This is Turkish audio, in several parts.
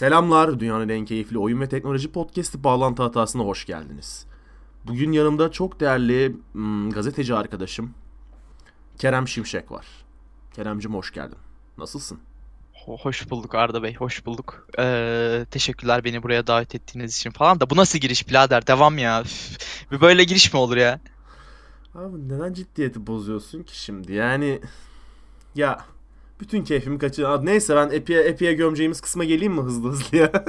Selamlar, dünyanın en keyifli oyun ve teknoloji podcast'i Bağlantı Hatası'na hoş geldiniz. Bugün yanımda çok değerli hmm, gazeteci arkadaşım Kerem Şimşek var. Keremcim hoş geldin. Nasılsın? Ho- Hoş bulduk Arda Bey, hoş bulduk. Ee, teşekkürler beni buraya davet ettiğiniz için falan da bu nasıl giriş birader? Devam ya. Bir böyle giriş mi olur ya? Abi neden ciddiyeti bozuyorsun ki şimdi? Yani ya bütün keyfimi kaçır. Aa, Neyse ben Epi'ye Epi'ye gömeceğimiz kısma geleyim mi hızlı hızlı ya?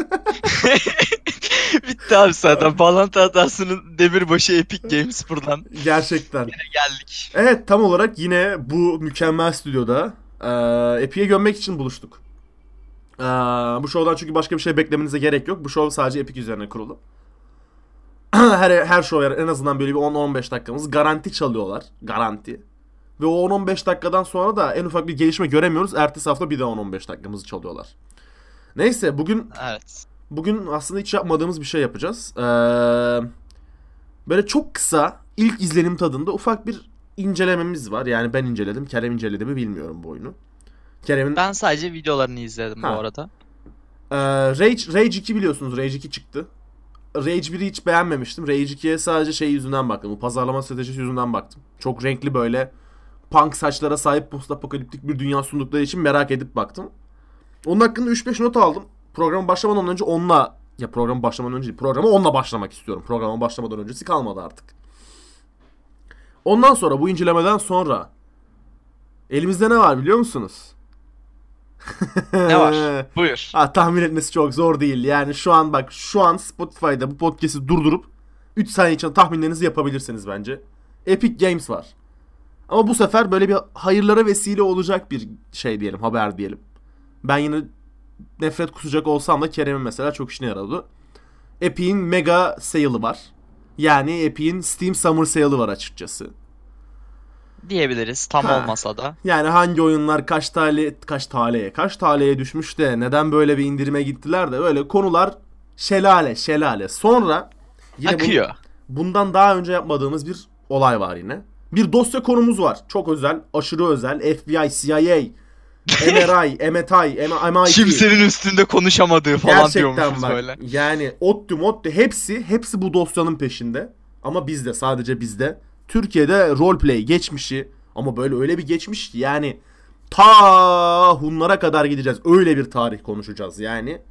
Bitti abi zaten. Bağlantı hatasının demirbaşı Epic Games buradan Gerçekten. geldik. Evet tam olarak yine bu mükemmel stüdyoda eee Epi'ye gömmek için buluştuk. Eee, bu show'dan çünkü başka bir şey beklemenize gerek yok. Bu show sadece Epic üzerine kurulu. her, her show en azından böyle bir 10-15 dakikamız garanti çalıyorlar. Garanti. Ve o 10-15 dakikadan sonra da en ufak bir gelişme göremiyoruz. Ertesi hafta bir daha 10-15 dakikamızı çalıyorlar. Neyse bugün Evet. Bugün aslında hiç yapmadığımız bir şey yapacağız. Ee, böyle çok kısa ilk izlenim tadında ufak bir incelememiz var. Yani ben inceledim. Kerem inceledi mi bilmiyorum bu oyunu. Kerem'in Ben sadece videolarını izledim bu Ha. arada. Ee, Rage, Rage 2 biliyorsunuz. Rage 2 çıktı. Rage 1'i hiç beğenmemiştim. Rage 2'ye sadece şey yüzünden baktım. Bu pazarlama stratejisi yüzünden baktım. Çok renkli böyle punk saçlara sahip post apokaliptik bir dünya sundukları için merak edip baktım. Onun hakkında 3-5 not aldım. Programa başlamadan önce onunla ya program başlamadan önce değil, programa onunla başlamak istiyorum. Programa başlamadan öncesi kalmadı artık. Ondan sonra bu incelemeden sonra elimizde ne var biliyor musunuz? Ne var? Buyur. Ha, tahmin etmesi çok zor değil. Yani şu an bak şu an Spotify'da bu podcast'i durdurup 3 saniye içinde tahminlerinizi yapabilirsiniz bence. Epic Games var. Ama bu sefer böyle bir hayırlara vesile olacak bir şey diyelim, haber diyelim. Ben yine nefret kusacak olsam da Kerem'in mesela çok işine yaradı. Epic'in mega sale'ı var. Yani Epic'in Steam Summer sale'ı var açıkçası. Diyebiliriz. Tam Ha. olmasa da. Yani hangi oyunlar kaç tale kaç taleye kaç taleye düşmüş de neden böyle bir indirime gittiler de öyle konular şelale şelale. Sonra yine Akıyor. bundan daha önce yapmadığımız bir olay var yine. Bir dosya konumuz var. Çok özel, aşırı özel. FBI, CIA, MRI, MIT, MIT. Kimsenin üstünde konuşamadığı falan Gerçekten diyormuşuz bak. böyle. Yani ODTÜ, MODTÜ hepsi hepsi bu dosyanın peşinde. Ama bizde sadece bizde. Türkiye'de roleplay geçmişi ama böyle öyle bir geçmiş ki yani ta Hunlara kadar gideceğiz. Öyle bir tarih konuşacağız yani.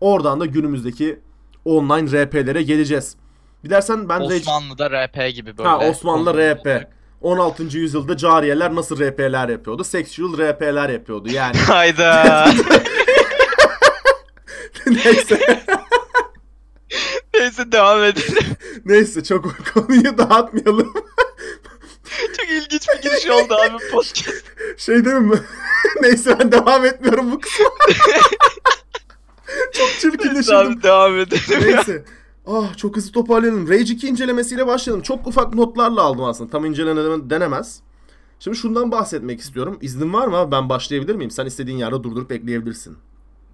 Oradan da günümüzdeki online RP'lere geleceğiz. Dilersen ben Rage- Osmanlı'da RP gibi böyle. Ha Osmanlı konuşmalar RP. olacak. 16. yüzyılda cariyeler nasıl RP'ler yapıyordu? Sexual RP'ler yapıyordu yani. Hayda. neyse. Neyse devam edelim. Neyse çok konuyu dağıtmayalım. Çok ilginç bir giriş oldu abi podcast. Şey değil mi? Neyse ben devam etmiyorum bu kısma. çok Neyse çirkinleşirdim. abi devam edelim. Neyse. Ah çok hızlı toparlayalım. Rage 2 incelemesiyle başlayalım. Çok ufak notlarla aldım aslında. Tam inceleme denemez. Şimdi şundan bahsetmek istiyorum. İznin var mı abi? Ben başlayabilir miyim? Sen istediğin yerde durdurup ekleyebilirsin.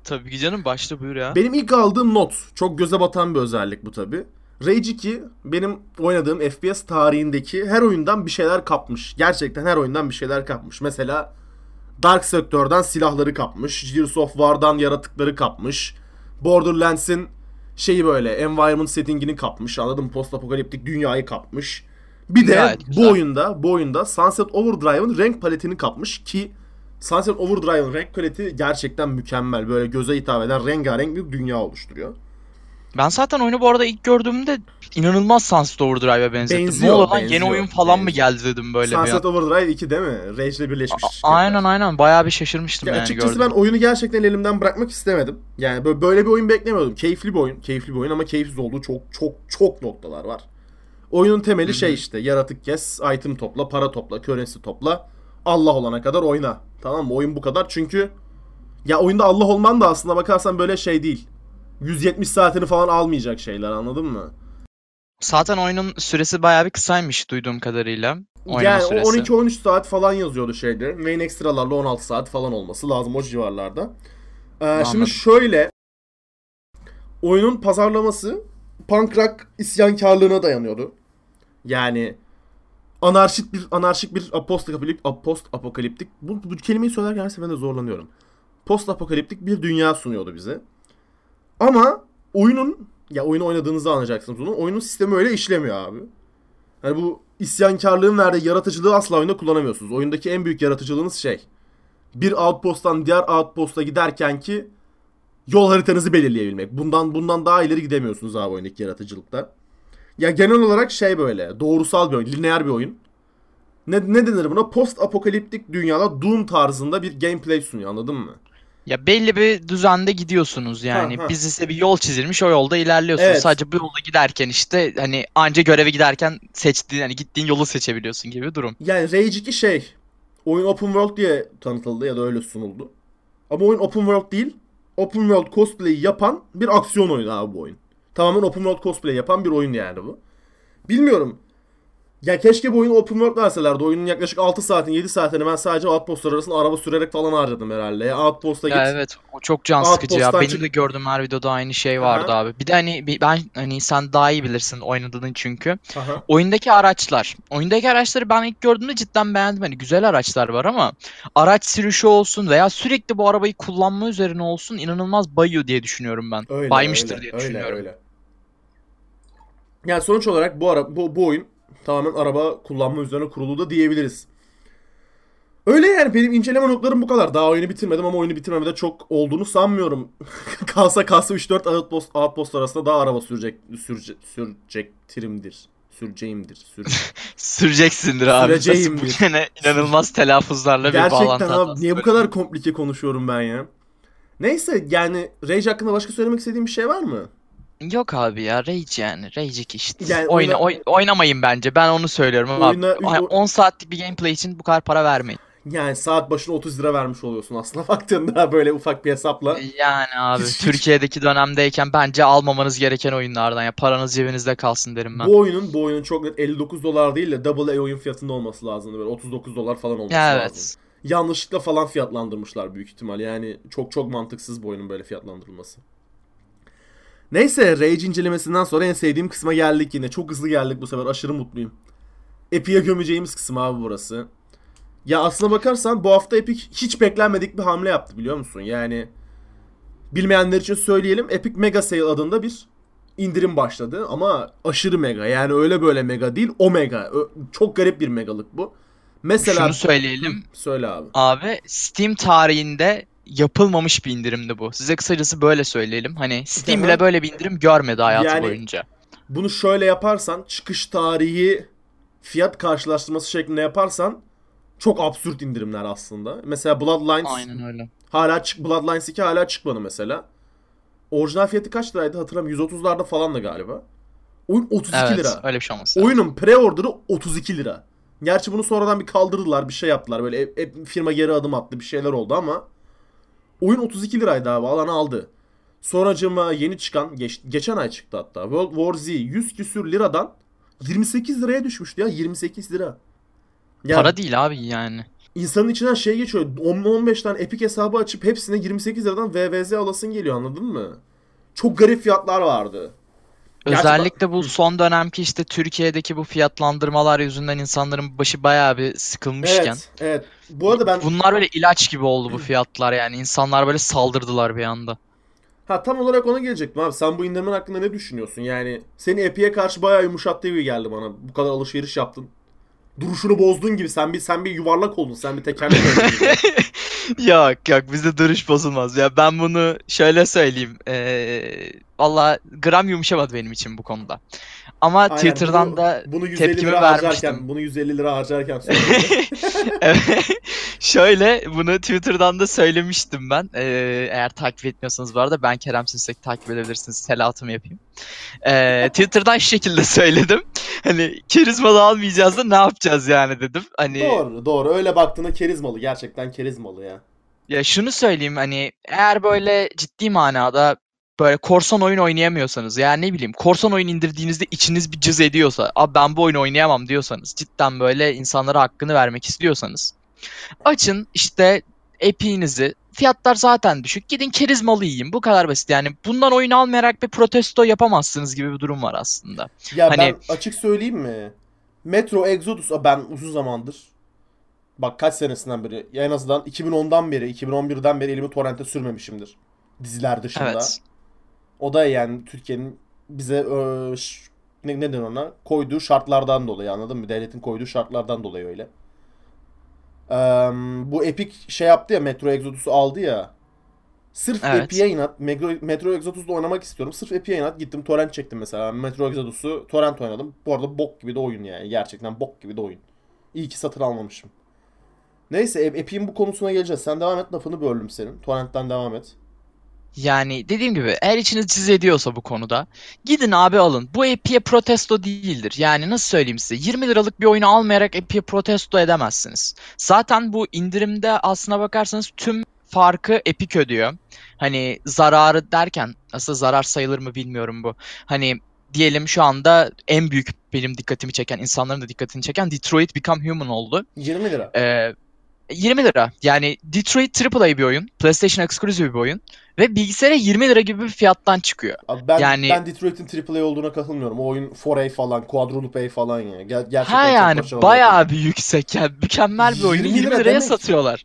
Tabii ki canım başla buyur ya. Benim ilk aldığım not, çok göze batan bir özellik bu tabi. Rage 2 benim oynadığım FPS tarihindeki her oyundan bir şeyler kapmış. Gerçekten her oyundan bir şeyler kapmış. Mesela Dark Sector'dan silahları kapmış. Gears of War'dan yaratıkları kapmış. Borderlands'in şeyi böyle environment settingini kapmış. Anladın mı? Post apokaliptik dünyayı kapmış. Bir de Gayet güzel. bu oyunda bu oyunda Sunset Overdrive'ın renk paletini kapmış ki Sunset Overdrive'ın renk paleti gerçekten mükemmel. Böyle göze hitap eden rengarenk bir dünya oluşturuyor. Ben zaten oyunu bu arada ilk gördüğümde inanılmaz Sunset Overdrive'a benzettim. Benziyor, ne oldu lan benziyor, yeni oyun falan mı benziyor. geldi dedim böyle bir an. Sunset Overdrive 2 değil mi? Rage ile birleşmiş. A- aynen aynen bayağı bir şaşırmıştım Ya yani açıkçası gördüm. ben oyunu gerçekten elimden bırakmak istemedim. Yani böyle, böyle bir oyun beklemiyordum. Keyifli bir oyun. Keyifli bir oyun ama keyifsiz olduğu çok çok çok noktalar var. Oyunun temeli şey işte yaratık kes, item topla, para topla, currency topla. Allah olana kadar oyna. Tamam mı? Oyun bu kadar çünkü ya oyunda Allah olman da aslında bakarsan böyle şey değil. 170 saatini falan almayacak şeyler anladın mı? Zaten oyunun süresi bayağı bir kısaymış duyduğum kadarıyla. Oynama yani o süresi. 12-13 saat falan yazıyordu şeyde. Main ekstralarla 16 saat falan olması lazım o civarlarda. Ee, Anladım. şimdi şöyle oyunun pazarlaması punk rock isyankarlığına dayanıyordu. Yani anarşik bir anarşik bir post apokaliptik post apokaliptik bu, bu kelimeyi söylerken her seferinde zorlanıyorum. Post apokaliptik bir dünya sunuyordu bize. Ama oyunun ya oyunu oynadığınızda anlayacaksınız bunu. Oyunun sistemi öyle işlemiyor abi. Hani bu isyankarlığın verdiği yaratıcılığı asla oyunda kullanamıyorsunuz. Oyundaki en büyük yaratıcılığınız şey. Bir outpost'tan diğer outpost'a giderken ki yol haritanızı belirleyebilmek. Bundan bundan daha ileri gidemiyorsunuz abi oyundaki yaratıcılıkta. Ya genel olarak şey böyle doğrusal bir oyun, lineer bir oyun. Ne, ne denir buna? Post apokaliptik dünyada Doom tarzında bir gameplay sunuyor anladın mı? Ya belli bir düzende gidiyorsunuz yani. Ha, ha. Biz size bir yol çizilmiş o yolda ilerliyorsunuz. Evet. Sadece bu yolda giderken işte hani anca göreve giderken seçtiğin hani gittiğin yolu seçebiliyorsun gibi bir durum. Yani Rage 2 şey oyun open world diye tanıtıldı ya da öyle sunuldu. Ama oyun open world değil. Open world cosplay yapan bir aksiyon oyunu abi bu oyun. Tamamen open world cosplay yapan bir oyun yani bu. Bilmiyorum. Ya keşke bu oyunu open world verselerdi. Oyunun yaklaşık 6 saatin 7 saatini ben sadece outpostlar arasında araba sürerek falan harcadım herhalde. Ya outpost'a Ya git. evet o çok can sıkıcı ya. Benim çık- de gördüğüm her videoda aynı şey vardı abi. Bir de hani ben hani sen daha iyi bilirsin oynadığın çünkü. Aha. Oyundaki araçlar. Oyundaki araçları ben ilk gördüğümde cidden beğendim. Hani güzel araçlar var ama araç sürüşü olsun veya sürekli bu arabayı kullanma üzerine olsun inanılmaz bayıyor diye düşünüyorum ben. Öyle, Baymıştır öyle, diye öyle, düşünüyorum. Öyle. Yani sonuç olarak bu ara bu, bu oyun tamamen araba kullanma üzerine kurulu da diyebiliriz. Öyle yani benim inceleme notlarım bu kadar. Daha oyunu bitirmedim ama oyunu bitirmemede çok olduğunu sanmıyorum. kalsa kalsa 3-4 outpost, outpost arasında daha araba sürecek sürece, sürecektirimdir. Süreceğimdir. Sür... Süreceksindir abi. Süreceğim Nasıl bu bir- gene inanılmaz telaffuzlarla bir Gerçekten bağlantı abi hatası niye bu kadar komplike konuşuyorum ben ya? Neyse yani Rage hakkında başka söylemek istediğim bir şey var mı? Yok abi ya Rage yani. Rage 2 işte. Yani Oyna, oyna- oy- oynamayın bence. Ben onu söylüyorum ama Oyna- Ay, 10 saatlik bir gameplay için bu kadar para vermeyin. Yani saat başına 30 lira vermiş oluyorsun aslında baktığında böyle ufak bir hesapla. Yani abi Hiç- hiç- Türkiye'deki dönemdeyken bence almamanız gereken oyunlardan ya paranız cebinizde kalsın derim ben. Bu oyunun bu oyunun çok net 59 dolar değil de double A oyun fiyatında olması lazımdı böyle 39 dolar falan olması Ya lazım. evet. Yanlışlıkla falan fiyatlandırmışlar büyük ihtimal. Yani çok çok mantıksız bu oyunun böyle fiyatlandırılması. Neyse Rage incelemesinden sonra en sevdiğim kısma geldik yine. Çok hızlı geldik bu sefer. Aşırı mutluyum. Epic'e gömeceğimiz kısım abi burası. Ya aslına bakarsan bu hafta Epic hiç beklenmedik bir hamle yaptı biliyor musun? Yani bilmeyenler için söyleyelim. Epic Mega Sale adında bir indirim başladı ama aşırı mega. Yani öyle böyle mega değil, o mega. Ö- Çok garip bir megalık bu. Mesela Şunu söyleyelim. söyle abi. Abi Steam tarihinde yapılmamış bir indirimdi bu. Size kısacası böyle söyleyelim. Hani Steam bile böyle bir indirim görmedi hayatı Yani- boyunca. Bunu şöyle yaparsan, çıkış tarihi fiyat karşılaştırması şeklinde yaparsan çok absürt indirimler aslında. Mesela Bloodlines Aynen öyle. hala çık Bloodlines 2 hala çıkmadı mesela. Orijinal fiyatı kaç liraydı hatırlamıyorum. 130'larda falan da galiba. Oyun 32 Evet, lira. öyle bir şey olması. Oyunun pre-order'ı 32 lira. Gerçi bunu sonradan bir kaldırdılar, bir şey yaptılar. Böyle hep, hep firma geri adım attı, bir şeyler oldu ama oyun 32 liraydı abi, alan aldı. Sonracığıma yeni çıkan, geç- geçen ay çıktı hatta. World War Z 100 küsür liradan 28 liraya düşmüştü ya, 28 lira. Yani Para değil abi yani. insanın içinden şey geçiyor. 10-15 tane Epic hesabı açıp hepsine 28 liradan VVZ alasın geliyor anladın mı? Çok garip fiyatlar vardı. Özellikle bu son dönemki işte Türkiye'deki bu fiyatlandırmalar yüzünden insanların başı bayağı bir sıkılmışken. Evet, evet. Bu arada ben Bunlar böyle ilaç gibi oldu bu fiyatlar yani. İnsanlar böyle saldırdılar bir anda. Ha tam olarak ona gelecektim abi. Sen bu indirimin hakkında ne düşünüyorsun? Yani seni Epic'e karşı bayağı yumuşattığı gibi geldi bana. Bu kadar alışveriş yaptın. Duruşunu bozdun gibi. Sen bir sen bir yuvarlak oldun. Sen bir tekerlek oldun. Yok yok bizde duruş bozulmaz ya. Ben bunu şöyle söyleyeyim. Ee, Valla gram yumuşamadı benim için bu konuda. Ama Aynen, Twitter'dan bunu- da bunu 150 tepkimi lira vermiştim. harcarken, bunu 150 lira harcarken. Evet. Şöyle bunu Twitter'dan da söylemiştim ben. Ee, eğer takip etmiyorsanız bu arada ben Kerem Sinsek takip edebilirsiniz. Selatımı yapayım. Ee, Twitter'dan şu şekilde söyledim. Hani kerizmalı almayacağız da ne yapacağız yani dedim. Hani doğru, doğru. Öyle baktığında kerizmalı. Gerçekten kerizmalı ya. ya şunu söyleyeyim hani eğer böyle ciddi manada böyle korsan oyun oynayamıyorsanız yani ne bileyim korsan oyun indirdiğinizde içiniz bir cız ediyorsa abi ben bu oyunu oynayamam diyorsanız cidden böyle insanlara hakkını vermek istiyorsanız açın işte epinizi fiyatlar zaten düşük gidin kerizmalı yiyin bu kadar basit yani bundan oyun almayarak bir protesto yapamazsınız gibi bir durum var aslında. Ya Hani- ben açık söyleyeyim mi? Metro Exodus ben uzun zamandır bak kaç senesinden beri en azından 2010'dan beri 2011'den beri elimi torrente sürmemişimdir. Diziler dışında. Evet. O da yani Türkiye'nin bize e, ne, neden ona koyduğu şartlardan dolayı anladın mı? Devletin koyduğu şartlardan dolayı öyle. Eee, bu Epic şey yaptı ya Metro Exodus'u aldı ya. Sırf Evet. Epic'e inat Metro, Metro Exodus'da oynamak istiyorum. Sırf Epic'e inat gittim torrent çektim mesela. Metro Exodus'u torrent oynadım. Bu arada bok gibi de oyun yani. Gerçekten bok gibi de oyun. İyi ki satın almamışım. Neyse Ep- Epic'in bu konusuna geleceğiz. Sen devam et lafını böldüm senin. Torrent'ten devam et. Yani dediğim gibi eğer içiniz cız ediyorsa bu konuda gidin abi alın. Bu Epic'e protesto değildir. Yani nasıl söyleyeyim size 20 liralık bir oyunu almayarak Epic'e protesto edemezsiniz. Zaten bu indirimde aslına bakarsanız tüm farkı Epic ödüyor. Hani zararı derken nasıl zarar sayılır mı bilmiyorum bu. Hani diyelim şu anda en büyük benim dikkatimi çeken insanların da dikkatini çeken Detroit Become Human oldu. 20 lira. Ee, 20 lira. Yani Detroit AAA bir oyun. PlayStation exclusive bir oyun. Ve bilgisayara 20 lira gibi bir fiyattan çıkıyor. Abi ben Yani- ben Detroit'in AAA olduğuna katılmıyorum. O oyun 4A falan, Quadruple A falan ya. Ger- gerçekten ha yani bayağı bir yüksek. Yani mükemmel bir oyunu 20 20 lira liraya demek. satıyorlar.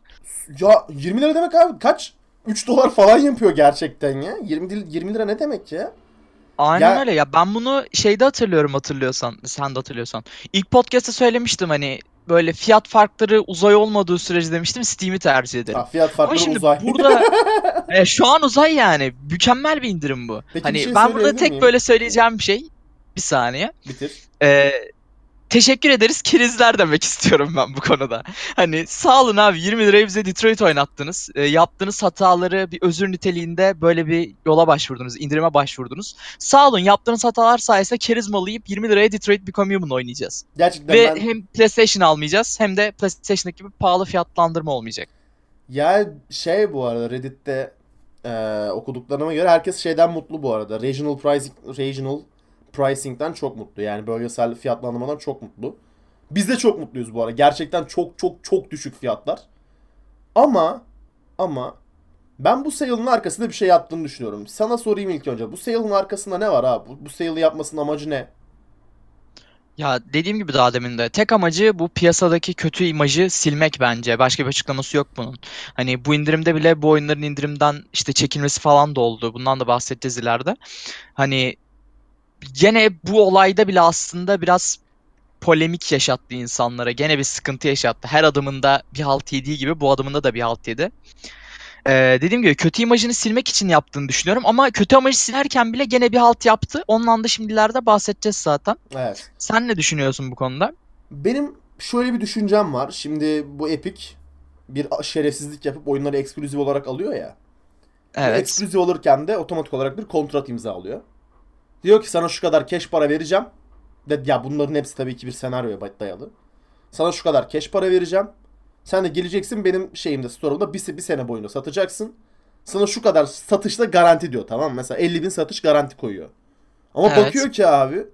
Ya 20 lira demek abi kaç? 3 dolar falan yapıyor gerçekten ya. 20 dil- 20 lira ne demek ya? Aynen Ya- öyle ya. Ben bunu şeyde hatırlıyorum hatırlıyorsan. Sen de hatırlıyorsan. İlk podcast'te söylemiştim hani böyle fiyat farkları uzay olmadığı sürece demiştim Steam'i tercih ederim. Ha, fiyat Ama farkları şimdi uzay. burada e, şu an uzay yani. Mükemmel bir indirim bu. Peki hani şey ben burada tek miyim? böyle söyleyeceğim bir şey. Bir saniye. Bitir. Ee, teşekkür ederiz kerizler demek istiyorum ben bu konuda. Hani sağ olun abi 20 liraya bize Detroit oynattınız. Ee, yaptığınız hataları bir özür niteliğinde böyle bir yola başvurdunuz, indirime başvurdunuz. Sağ olun yaptığınız hatalar sayesinde kerizmalıyıp 20 liraya Detroit Become Human oynayacağız. Gerçekten Ve ben hem PlayStation almayacağız hem de PlayStation'daki gibi pahalı fiyatlandırma olmayacak. ya şey bu arada Reddit'te e, okuduklarıma göre herkes şeyden mutlu bu arada. Regional pricing regional pricing'den çok mutlu. Yani bölgesel fiyatlandırmadan çok mutlu. Biz de çok mutluyuz bu arada. Gerçekten çok çok çok düşük fiyatlar. Ama ama ben bu sale'ın arkasında bir şey yattığını düşünüyorum. Sana sorayım ilk önce. Bu sale'ın arkasında ne var abi? Bu, bu sale'ı yapmasının amacı ne? Ya dediğim gibi daha demin de tek amacı bu piyasadaki kötü imajı silmek bence. Başka bir açıklaması yok bunun. Hani bu indirimde bile bu oyunların indirimden işte çekilmesi falan da oldu. Bundan da bahsedeceğiz ileride. Hani gene bu olayda bile aslında biraz polemik yaşattı insanlara. Gene bir sıkıntı yaşattı. Her adımında bir halt yediği gibi bu adımında da bir halt yedi. Ee, dediğim gibi kötü imajını silmek için yaptığını düşünüyorum ama kötü imajı silerken bile gene bir halt yaptı. Ondan da şimdi ileride bahsedeceğiz zaten. Evet. Sen ne düşünüyorsun bu konuda? Benim şöyle bir düşüncem var. Şimdi bu Epic bir şerefsizlik yapıp oyunları ekskluzif olarak alıyor ya. Ve Evet. Ekskluzif olurken de otomatik olarak bir kontrat imzalıyor. Diyor ki sana şu kadar cash para vereceğim. De, ya bunların hepsi tabii ki bir senaryoya dayalı. Sana şu kadar cash para vereceğim. Sen de geleceksin benim şeyimde store'umda bir, bir sene boyunca satacaksın. Sana şu kadar satışta garanti diyor tamam mı? Mesela 50 bin satış garanti koyuyor. Ama Evet. bakıyor ki abi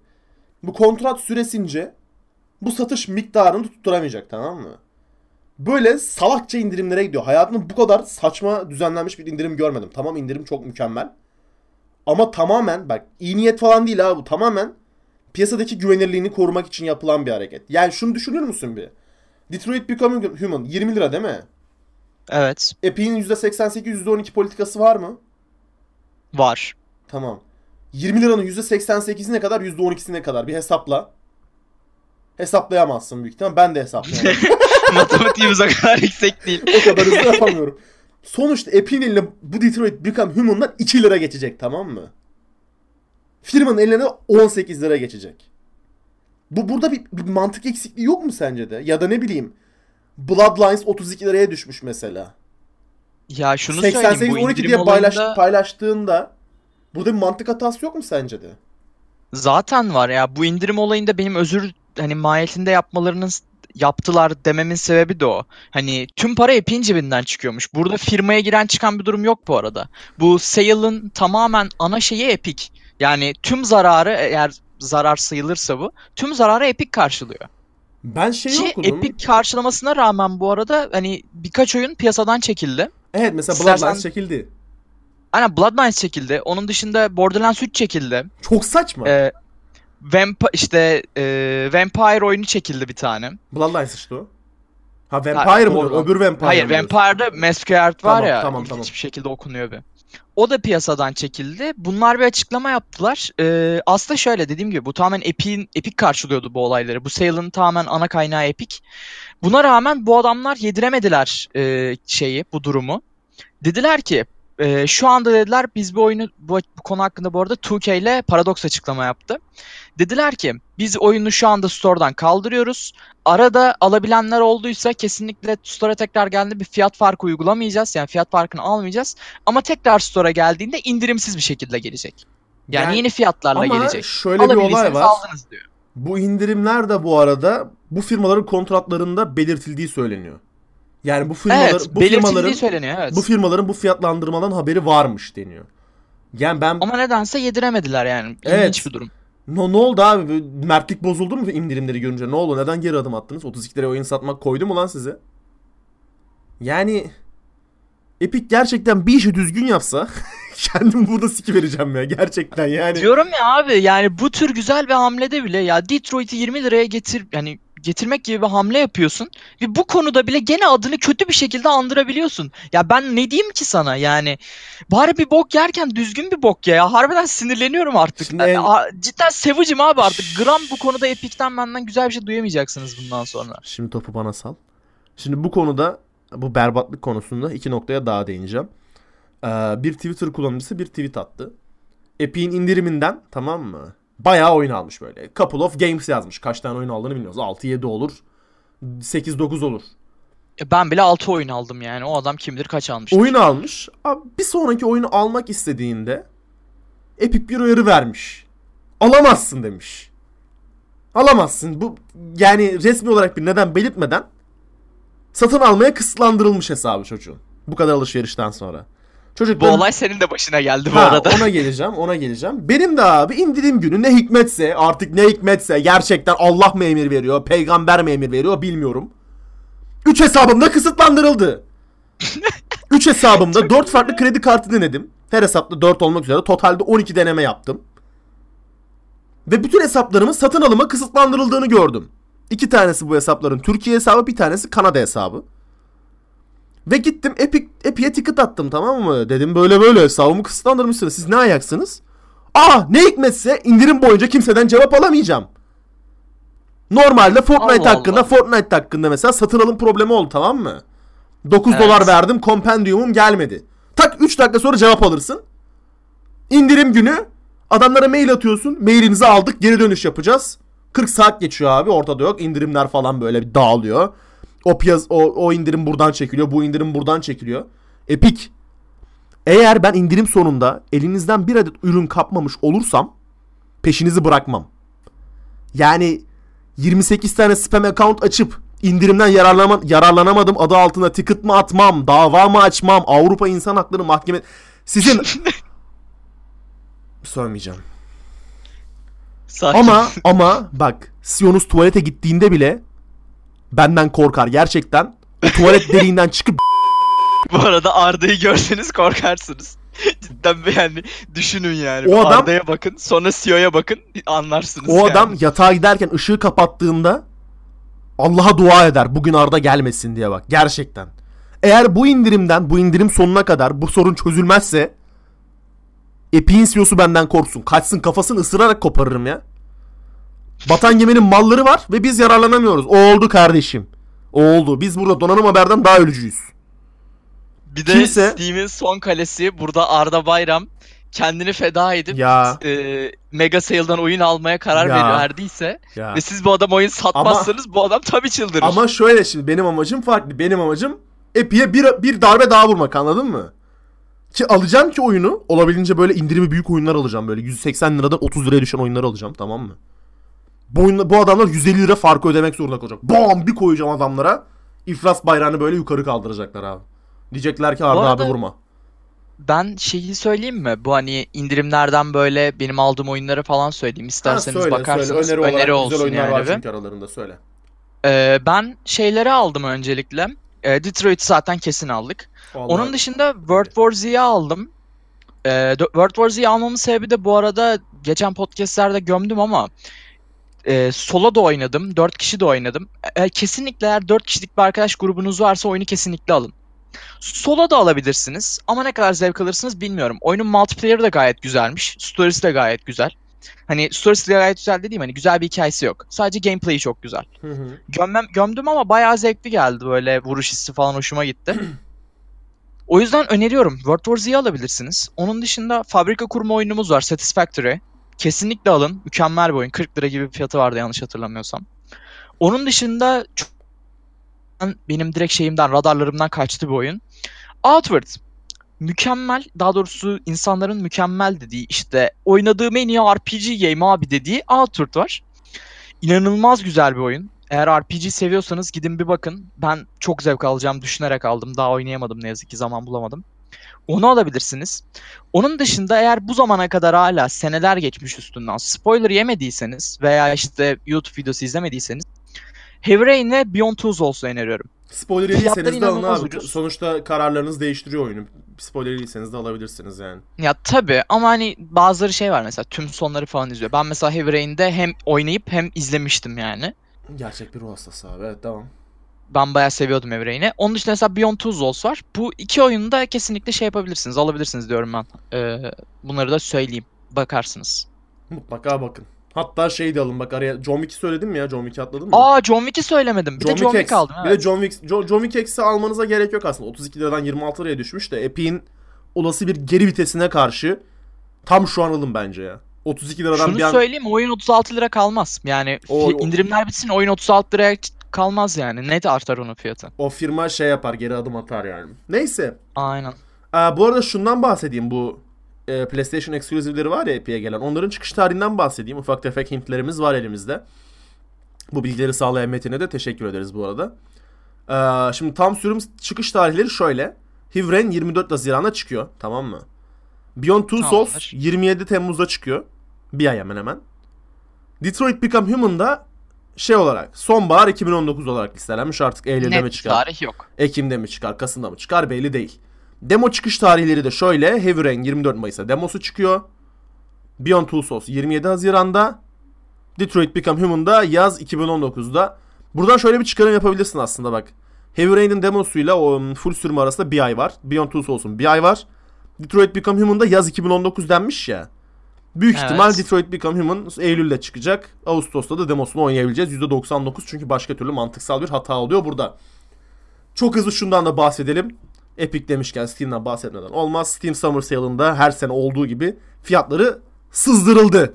bu kontrat süresince bu satış miktarını tutturamayacak tamam mı? Böyle salakça indirimlere gidiyor. Hayatımda bu kadar saçma düzenlenmiş bir indirim görmedim. Tamam indirim çok mükemmel. Ama tamamen bak iyi niyet falan değil abi bu. Tamamen piyasadaki güvenirliğini korumak için yapılan bir hareket. Yani şunu düşünür müsün bir? Detroit Become Human 20 lira değil mi? Evet. Epic'in %88 %12 politikası var mı? Var. Tamam. 20 liranın %88'i ne kadar %12'si ne kadar bir hesapla. Hesaplayamazsın büyük ihtimal. Ben de hesaplayamam. Matematiğimiz o kadar yüksek değil. o kadar hızlı yapamıyorum. Sonuçta Epic'in eline bu Detroit Become Human'dan 2 lira geçecek tamam mı? Firmanın eline 18 lira geçecek. Bu burada bir, bir mantık eksikliği yok mu sence de? Ya da ne bileyim Bloodlines 32 liraya düşmüş mesela. Ya şunu 88 söyleyeyim bu 12 indirim diye paylaş, olayında paylaştığında burada bir mantık hatası yok mu sence de? zaten var ya bu indirim olayında benim özür hani mahiyetinde yapmalarının yaptılar dememin sebebi de o. Hani tüm para Epic'in cebinden çıkıyormuş. Burada firmaya giren çıkan bir durum yok bu arada. Bu sale'ın tamamen ana şeyi Epic. Yani tüm zararı eğer zarar sayılırsa bu tüm zararı Epic karşılıyor. Ben şey Ki okudum. Epic karşılamasına rağmen bu arada hani birkaç oyun piyasadan çekildi. Evet mesela İstersen- Bloodlines çekildi. Aynen Bloodlines çekildi. Onun dışında Borderlands 3 çekildi. Çok saçma. Ee, Vamp işte e, Vampire oyunu çekildi bir tane. Bloodlines işte o. Ha Vampire mı? doğru. Öbür Vampire Hayır diyorsun? Vampire'da Masquerade var Tamam, ya. tamam, tamam. bir şekilde okunuyor bir. O da piyasadan çekildi. Bunlar bir açıklama yaptılar. Ee, aslında şöyle dediğim gibi bu tamamen Epic'in Epic karşılıyordu bu olayları. Bu sale'ın tamamen ana kaynağı Epic. Buna rağmen bu adamlar yediremediler e, şeyi, bu durumu. Dediler ki e, şu anda dediler biz bu oyunu bu, bu konu hakkında bu arada 2K ile Paradox açıklama yaptı. Dediler ki biz oyunu şu anda store'dan kaldırıyoruz. Arada alabilenler olduysa kesinlikle store'a tekrar geldiğinde bir fiyat farkı uygulamayacağız. Yani fiyat farkını almayacağız. Ama tekrar store'a geldiğinde indirimsiz bir şekilde gelecek. Yani, Yani- yeni fiyatlarla Ama gelecek. şöyle bir olay var. aldınız diyor. Bu indirimler de bu arada bu firmaların kontratlarında belirtildiği söyleniyor. Yani bu firmalar Evet, bu firmaların söyleniyor evet. bu firmaların bu fiyatlandırmadan haberi varmış deniyor. Yani ben Ama nedense yediremediler yani. İlginç Evet. bir durum. no, ne oldu abi? Mertlik bozuldu mu indirimleri görünce? Ne oldu? Neden geri adım attınız? 32 liraya oyun satmak koydu mu lan size? Yani Epic gerçekten bir işi düzgün yapsa kendim burada siki vereceğim ya gerçekten yani. Diyorum ya abi yani bu tür güzel bir hamlede bile ya Detroit'i 20 liraya getir yani getirmek gibi bir hamle yapıyorsun ve bu konuda bile gene adını kötü bir şekilde andırabiliyorsun. Ya ben ne diyeyim ki sana yani bari bir bok yerken düzgün bir bok ya. ya harbiden sinirleniyorum artık. Şimdi A- Cidden sevicim abi artık. Gram bu konuda Epic'ten benden güzel bir şey duyamayacaksınız bundan sonra. Şimdi topu bana sal. Şimdi bu konuda bu berbatlık konusunda iki noktaya daha değineceğim. Ee, bir Twitter kullanıcısı bir tweet attı. Epic'in indiriminden tamam mı? Bayağı oyun almış böyle. Couple of games yazmış. Kaç tane oyun aldığını bilmiyoruz. 6-7 olur. 8-9 olur. E Ben bile 6 oyun aldım yani. O adam kim bilir kaç almış. Oyun almış. Abi bir sonraki oyunu almak istediğinde Epic bir uyarı vermiş. Alamazsın demiş. Alamazsın. Bu yani resmi olarak bir neden belirtmeden satın almaya kısıtlandırılmış hesabı çocuğun. Bu kadar alışverişten sonra. Çocuk Bu olay senin de başına geldi bu Ha, arada. Ona geleceğim, ona geleceğim. Benim de abi indirim günü ne hikmetse, artık ne hikmetse gerçekten Allah mı emir veriyor, peygamber mi emir veriyor bilmiyorum. 3 hesabımda kısıtlandırıldı. 3 hesabımda 4 farklı kredi kartı denedim. Her hesapta 4 olmak üzere totalde 12 deneme yaptım. Ve bütün hesaplarımın satın alıma kısıtlandırıldığını gördüm. İki tanesi bu hesapların Türkiye hesabı, bir tanesi Kanada hesabı. Ve gittim Epic, Epic'e ticket attım tamam mı? Dedim böyle böyle hesabımı kısıtlandırmışsınız. Siz ne ayaksınız? Aa ne hikmetse indirim boyunca kimseden cevap alamayacağım. Normalde Fortnite Allah hakkında Allah. Fortnite hakkında mesela satın alım problemi oldu tamam mı? 9 Evet. dolar verdim kompendiumum gelmedi. Tak 3 dakika sonra cevap alırsın. İndirim günü adamlara mail atıyorsun. Mailinizi aldık geri dönüş yapacağız. 40 saat geçiyor abi ortada yok. indirimler falan böyle bir dağılıyor. O piyaz o, o indirim buradan çekiliyor. Bu indirim buradan çekiliyor. Epic. Eğer ben indirim sonunda elinizden bir adet ürün kapmamış olursam peşinizi bırakmam. Yani 28 tane spam account açıp indirimden yararlama, yararlanamadım adı altına ticket mı atmam, dava mı açmam, Avrupa İnsan Hakları Mahkeme... Sizin... Söylemeyeceğim. Sakin. Ama ama bak Sionus tuvalete gittiğinde bile benden korkar gerçekten. O tuvalet deliğinden çıkıp Bu arada Arda'yı görseniz korkarsınız. Cidden bir yani düşünün yani. O adam- Arda'ya bakın sonra CEO'ya bakın anlarsınız o yani. adam yatağa giderken ışığı kapattığında Allah'a dua eder bugün Arda gelmesin diye bak gerçekten. Eğer bu indirimden bu indirim sonuna kadar bu sorun çözülmezse Epic'in CEO'su benden korksun. Kaçsın kafasını ısırarak koparırım ya. Batan geminin malları var ve biz yararlanamıyoruz. O oldu kardeşim. O oldu. Biz burada donanım haberden daha ölücüyüz. Bir de kimse- Steam'in son kalesi burada Arda Bayram kendini feda edip Ya. e, Mega Sale'dan oyun almaya karar Ya. verdiyse Ya. ve siz bu adam oyun satmazsanız bu adam tabii çıldırır. Ama şöyle şimdi benim amacım farklı. Benim amacım Epic'e bir, bir darbe daha vurmak anladın mı? Ki alacağım ki oyunu olabildiğince böyle indirimi büyük oyunlar alacağım. Böyle 180 liradan 30 liraya düşen oyunları alacağım tamam mı? Bu, bu adamlar 150 lira farkı ödemek zorunda kalacak. Bam bir koyacağım adamlara. İflas bayrağını böyle yukarı kaldıracaklar abi. Diyecekler ki Arda arada- abi vurma. Ben şeyi söyleyeyim mi? Bu hani indirimlerden böyle benim aldığım oyunları falan söyleyeyim. Ha, İsterseniz söyle bakarsınız. söyle. Öneri, Öneri, olsun güzel oyunlar yani. var çünkü aralarında söyle. Ee, ben şeyleri aldım öncelikle. Ee, Detroit'i zaten kesin aldık. Vallahi- Onun dışında World War Z'yi aldım. Ee, World War Z'yi almamın sebebi de bu arada geçen podcastlerde gömdüm ama e, solo da oynadım. 4 kişi de oynadım. E, kesinlikle eğer 4 kişilik bir arkadaş grubunuz varsa oyunu kesinlikle alın. Solo da alabilirsiniz ama ne kadar zevk alırsınız bilmiyorum. Oyunun multiplayer'ı da gayet güzelmiş. Story'si de gayet güzel. Hani story'si de gayet güzel dediğim hani güzel bir hikayesi yok. Sadece gameplay'i çok güzel. Hı hı. Gömmem, gömdüm ama bayağı zevkli geldi böyle vuruş hissi falan hoşuma gitti. o yüzden öneriyorum. World War Z'yi alabilirsiniz. Onun dışında fabrika kurma oyunumuz var Satisfactory. Kesinlikle alın. Mükemmel bir oyun. 40 lira gibi bir fiyatı vardı yanlış hatırlamıyorsam. Onun dışında çok- benim direkt şeyimden, radarlarımdan kaçtı bir oyun. Outward. Mükemmel, daha doğrusu insanların mükemmel dediği işte oynadığım en iyi RPG game abi dediği Outward var. İnanılmaz güzel bir oyun. Eğer RPG seviyorsanız gidin bir bakın. Ben çok zevk alacağım düşünerek aldım. Daha oynayamadım ne yazık ki zaman bulamadım. Onu alabilirsiniz. Onun dışında eğer bu zamana kadar hala seneler geçmiş üstünden spoiler yemediyseniz veya işte YouTube videosu izlemediyseniz Heavy Rain ve Beyond Two Souls'u öneriyorum. Spoiler yediyseniz de alın abi. ucuz. Sonuçta kararlarınız değiştiriyor oyunu. Spoiler yediyseniz de alabilirsiniz yani. Ya tabii ama hani bazıları şey var mesela tüm sonları falan izliyor. Ben mesela Heavy Rain'de hem oynayıp hem izlemiştim yani. Gerçek bir ruh hastası abi. Evet devam. Ben bayağı seviyordum Heavy Rain'i. Onun dışında mesela Beyond Two Souls var. Bu iki oyunu da kesinlikle şey yapabilirsiniz, alabilirsiniz diyorum ben. Ee, bunları da söyleyeyim. Bakarsınız. Mutlaka bakın. Hatta şey de alın bak araya John Wick'i söyledim mi ya? John Wick'i atladın mı? Aa John Wick'i söylemedim. Bir de John Wick X. aldım. Bir Evet. de John Wick, John, John Wick X'i almanıza gerek yok aslında. 32 liradan 26 liraya düşmüş de Epic'in olası bir geri vitesine karşı tam şu an alın bence ya. 32 liradan Şunu bir an... söyleyeyim oyun 36 lira kalmaz. Yani O- o- indirimler bitsin oyun 36 liraya kalmaz yani. Net artar onun fiyatı. O firma şey yapar geri adım atar yani. Neyse. Aynen. Ee, bu arada şundan bahsedeyim bu e, PlayStation eksklusivleri var ya Epic'e gelen. Onların çıkış tarihinden bahsedeyim. Ufak tefek hintlerimiz var elimizde. Bu bilgileri sağlayan Metin'e de teşekkür ederiz bu arada. Ee, şimdi tam sürüm çıkış tarihleri şöyle. Rain 24 Haziran'da çıkıyor. Tamam mı? Beyond Two Souls Tamamdır. 27 Temmuz'da çıkıyor. Bir ay hemen hemen. Detroit Become Human'da şey olarak sonbahar 2019 olarak listelenmiş artık Eylül'de mi Net çıkar? tarih yok. Ekim'de mi çıkar, Kasım'da mı çıkar belli değil. Demo çıkış tarihleri de şöyle. Heavy Rain 24 Mayıs'ta demosu çıkıyor. Beyond Two Souls 27 Haziran'da. Detroit Become Human'da yaz 2019'da. Buradan şöyle bir çıkarım yapabilirsin aslında bak. Heavy Rain'in demosuyla o full sürüm arasında bir ay var. Beyond Two Souls'un bir ay var. Detroit Become Human'da yaz 2019 denmiş ya. Büyük Evet. ihtimal Detroit Become Human Eylül'de çıkacak. Ağustos'ta da demosunu oynayabileceğiz. %99 çünkü başka türlü mantıksal bir hata oluyor burada. Çok hızlı şundan da bahsedelim. Epic demişken Steam'den bahsetmeden olmaz. Steam Summer Sale'ında her sene olduğu gibi fiyatları sızdırıldı.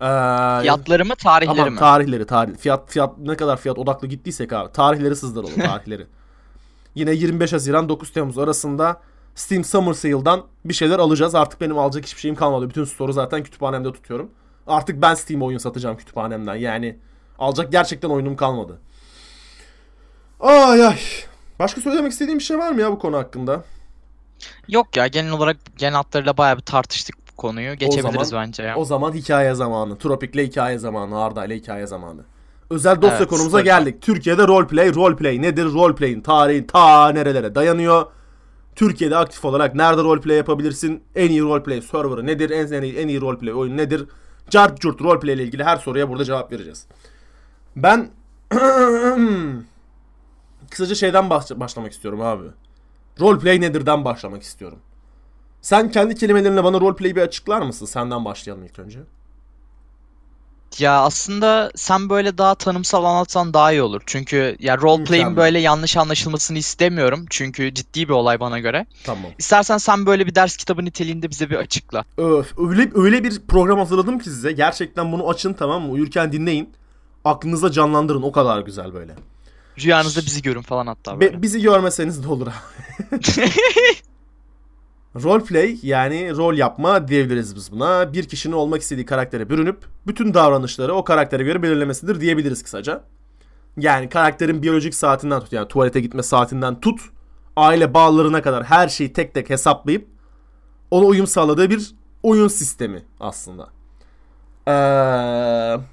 Ee, Fiyatları mı tarihleri Aman mi? tarihleri tarih. Fiyat fiyat ne kadar fiyat odaklı gittiysek abi. Tarihleri sızdıralım tarihleri. Yine 25 Haziran 9 Temmuz arasında Steam Summer Sale'dan bir şeyler alacağız. Artık benim alacak hiçbir şeyim kalmadı. Bütün store'u zaten kütüphanemde tutuyorum. Artık ben Steam oyun satacağım kütüphanemden. Yani alacak gerçekten oyunum kalmadı. Ay ay. Başka söylemek istediğim bir şey var mı ya bu konu hakkında? Yok ya genel olarak genel hatlarıyla bayağı bir tartıştık bu konuyu. Geçebiliriz zaman- bence ya. O zaman hikaye zamanı. Tropik'le hikaye zamanı. Arda'yla hikaye zamanı. Özel dosya Evet, konumuza tabii. geldik. Türkiye'de roleplay, roleplay nedir? Roleplay'in tarihi ta nerelere dayanıyor? Türkiye'de aktif olarak nerede roleplay yapabilirsin? En iyi roleplay serverı nedir? En, en iyi, en iyi roleplay oyunu nedir? Cart curt roleplay ile ilgili her soruya burada cevap vereceğiz. Ben kısaca şeyden baş- başlamak istiyorum abi. Roleplay nedir'den başlamak istiyorum. Sen kendi kelimelerinle bana roleplay'i bir açıklar mısın? Senden başlayalım ilk önce. Ya aslında sen böyle daha tanımsal anlatsan daha iyi olur. Çünkü ya role play'in Mükemmel. böyle yanlış anlaşılmasını istemiyorum. Çünkü ciddi bir olay bana göre. Tamam. İstersen sen böyle bir ders kitabı niteliğinde bize bir açıkla. Öf, öyle öyle bir program hazırladım ki size. Gerçekten bunu açın tamam mı? Uyurken dinleyin. Aklınıza canlandırın. O kadar güzel böyle. Rüyanızda bizi görün falan hatta Be- böyle. bizi görmeseniz de olur abi. Roleplay yani rol yapma diyebiliriz biz buna. Bir kişinin olmak istediği karaktere bürünüp bütün davranışları o karaktere göre belirlemesidir diyebiliriz kısaca. Yani karakterin biyolojik saatinden tut yani tuvalete gitme saatinden tut aile bağlarına kadar her şeyi tek tek hesaplayıp ona uyum sağladığı bir oyun sistemi aslında. Ee,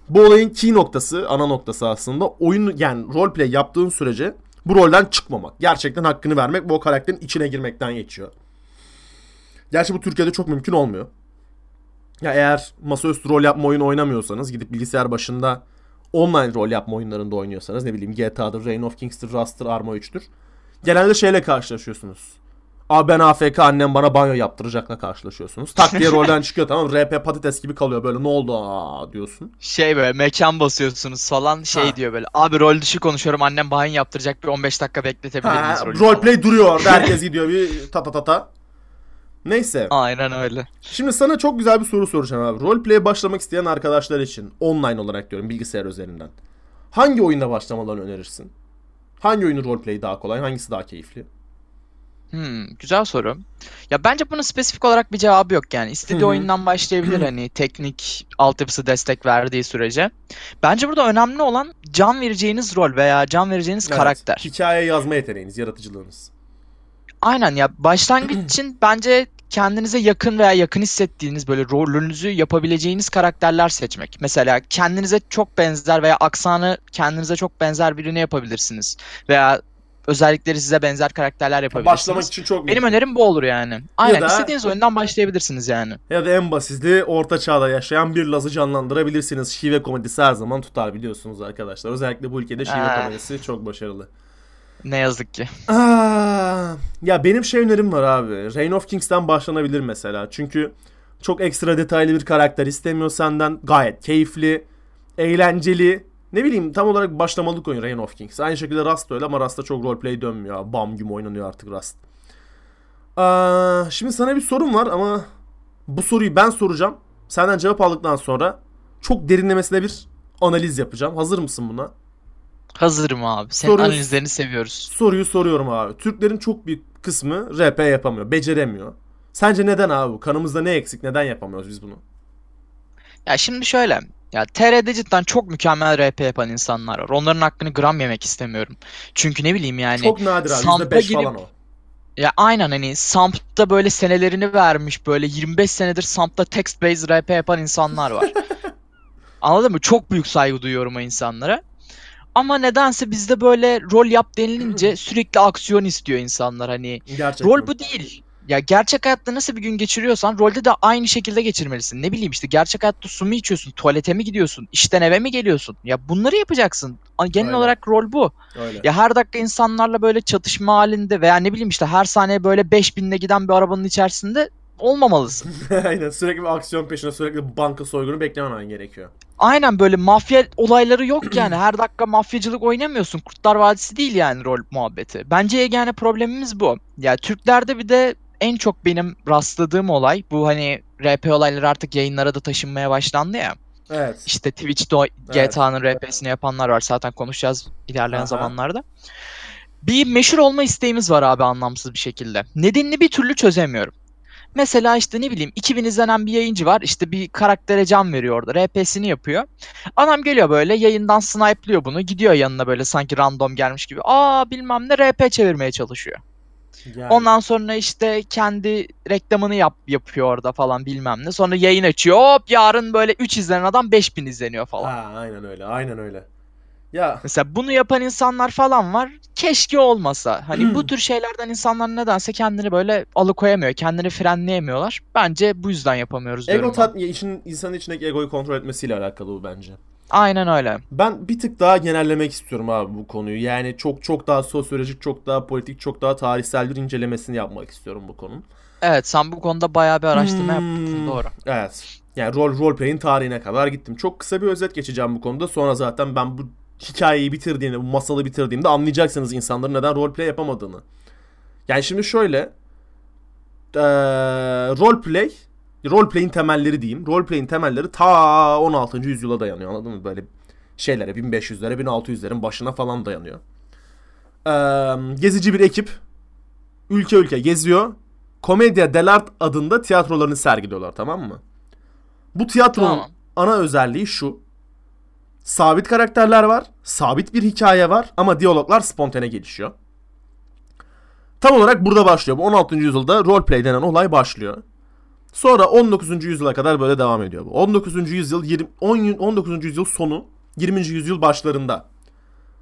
bu olayın key noktası, ana noktası aslında oyun yani roleplay yaptığın sürece bu rolden çıkmamak. Gerçekten hakkını vermek bu karakterin içine girmekten geçiyor. Gerçi bu Türkiye'de çok mümkün olmuyor. Ya eğer masaüstü rol yapma oyunu oynamıyorsanız gidip bilgisayar başında online rol yapma oyunlarında oynuyorsanız ne bileyim GTA'dır, Reign of Kings'tir, Rust'tır, Arma 3'tür. Genelde şeyle karşılaşıyorsunuz. Abi ben AFK annem bana banyo yaptıracakla karşılaşıyorsunuz. Tak diye rolden çıkıyor tamam? RP patates gibi kalıyor böyle ne oldu aa diyorsun. Şey böyle mekan basıyorsunuz falan şey Ha. diyor böyle. Abi rol dışı konuşuyorum annem banyo yaptıracak bir 15 dakika bekletebilir miyiz roleplay duruyor orada herkes gidiyor bir ta ta ta ta. Neyse. Aynen öyle. Şimdi sana çok güzel bir soru soracağım abi. Roleplay'e başlamak isteyen arkadaşlar için online olarak diyorum bilgisayar üzerinden. Hangi oyunda başlamalarını önerirsin? Hangi oyunun roleplay daha kolay? Hangisi daha keyifli? Hmm, güzel soru. Ya bence bunun spesifik olarak bir cevabı yok yani. İstediği oyundan başlayabilir hani teknik altyapısı destek verdiği sürece. Bence burada önemli olan can vereceğiniz rol veya can vereceğiniz Evet, karakter. Hikaye yazma yeteneğiniz, yaratıcılığınız. Aynen ya başlangıç için bence kendinize yakın veya yakın hissettiğiniz böyle rolünüzü yapabileceğiniz karakterler seçmek. Mesela kendinize çok benzer veya aksanı kendinize çok benzer birini yapabilirsiniz. Veya özellikleri size benzer karakterler yapabilirsiniz. Başlamak için çok Benim önerim bu olur yani. Aynen da- istediğiniz oyundan başlayabilirsiniz yani. Ya da en basiti orta çağda yaşayan bir Laz'ı canlandırabilirsiniz. Şive komedisi her zaman tutar biliyorsunuz arkadaşlar. Özellikle bu ülkede şive Ah. komedisi çok başarılı. Ne yazık ki. Aa, ya benim şey önerim var abi. Reign of Kings'ten başlanabilir mesela. Çünkü çok ekstra detaylı bir karakter istemiyor senden. Gayet keyifli, eğlenceli. Ne bileyim tam olarak başlamalık oyun Reign of Kings. Aynı şekilde Rust öyle ama Rust'ta çok roleplay dönmüyor. Bam güm oynanıyor artık Rust. Aa, şimdi sana bir sorum var ama bu soruyu ben soracağım. Senden cevap aldıktan sonra çok derinlemesine bir analiz yapacağım. Hazır mısın buna? Hazırım abi. Senin Soruyu- analizlerini seviyoruz. Soruyu soruyorum abi. Türklerin çok büyük kısmı RP yapamıyor, beceremiyor. Sence neden abi bu? Kanımızda ne eksik? Neden yapamıyoruz biz bunu? Ya şimdi şöyle. Ya TR'de cidden çok mükemmel RP yapan insanlar var. Onların hakkını gram yemek istemiyorum. Çünkü ne bileyim yani. çok nadir abi. Samp'a %5 girip- falan o. Ya aynen hani Samp'ta böyle senelerini vermiş böyle 25 senedir Samp'ta text based RP yapan insanlar var. Anladın mı? Çok büyük saygı duyuyorum o insanlara. Ama nedense bizde böyle rol yap denilince sürekli aksiyon istiyor insanlar hani. Gerçekten. Rol bu değil. Ya gerçek hayatta nasıl bir gün geçiriyorsan rolde de aynı şekilde geçirmelisin. Ne bileyim işte gerçek hayatta su mu içiyorsun, tuvalete mi gidiyorsun, işten eve mi geliyorsun? Ya bunları yapacaksın. Genel Aynen. olarak rol bu. Öyle. Ya her dakika insanlarla böyle çatışma halinde veya ne bileyim işte her saniye böyle 5000'le giden bir arabanın içerisinde olmamalısın. Aynen sürekli bir aksiyon peşinde sürekli bir banka soygunu beklememen gerekiyor. Aynen böyle mafya olayları yok yani. Her dakika mafyacılık oynamıyorsun. Kurtlar Vadisi değil yani rol muhabbeti. Bence yegane problemimiz bu. Ya Türklerde bir de en çok benim rastladığım olay bu hani RP olayları artık yayınlara da taşınmaya başlandı ya. Evet. İşte Twitch'te GTA'nın RP'sini yapanlar var. Zaten konuşacağız ilerleyen Aha. zamanlarda. Bir meşhur olma isteğimiz var abi anlamsız bir şekilde. Nedenini bir türlü çözemiyorum. Mesela işte ne bileyim 2000 izlenen bir yayıncı var. İşte bir karaktere can veriyor orada. RP'sini yapıyor. Adam geliyor böyle yayından snipe'lıyor bunu. Gidiyor yanına böyle sanki random gelmiş gibi. Aa bilmem ne RP çevirmeye çalışıyor. Yani. Ondan sonra işte kendi reklamını yap yapıyor orada falan bilmem ne. Sonra yayın açıyor. Hop yarın böyle 3 izlenen adam 5000 izleniyor falan. Ha, aynen öyle. Aynen öyle. Ya Mesela bunu yapan insanlar falan var. Keşke olmasa. Hani bu tür şeylerden insanlar nedense kendini böyle alıkoyamıyor. Kendini frenleyemiyorlar. Bence bu yüzden yapamıyoruz diyorum ego tat ya işin insanın içindeki egoyu kontrol etmesiyle alakalı bu bence. Aynen öyle. Ben bir tık daha genellemek istiyorum abi bu konuyu. Yani çok çok daha sosyolojik, çok daha politik, çok daha tarihsel bir incelemesini yapmak istiyorum bu konunun. Evet sen bu konuda bayağı bir araştırma Hmm, yaptın doğru. Evet. Yani rol roleplay'in tarihine kadar gittim. Çok kısa bir özet geçeceğim bu konuda. Sonra zaten ben bu hikayeyi bitirdiğimde, bu masalı bitirdiğimde anlayacaksınız insanların neden roleplay yapamadığını. Yani şimdi şöyle eee roleplay roleplay'in temelleri diyeyim. Roleplay'in temelleri ta 16. yüzyıla dayanıyor. Anladın mı? Böyle şeylere 1500'lere 1600'lerin başına falan dayanıyor. Eee, gezici bir ekip ülke ülke geziyor. Commedia dell'arte adında tiyatrolarını sergiliyorlar tamam mı? Bu tiyatronun Tamam. ana özelliği şu. Sabit karakterler var, sabit bir hikaye var ama diyaloglar spontane gelişiyor. Tam olarak burada başlıyor. Bu 16. yüzyılda roleplay denen olay başlıyor. Sonra 19. yüzyıla kadar böyle devam ediyor bu. 19. yüzyıl 20, 10 19. yüzyıl sonu 20. yüzyıl başlarında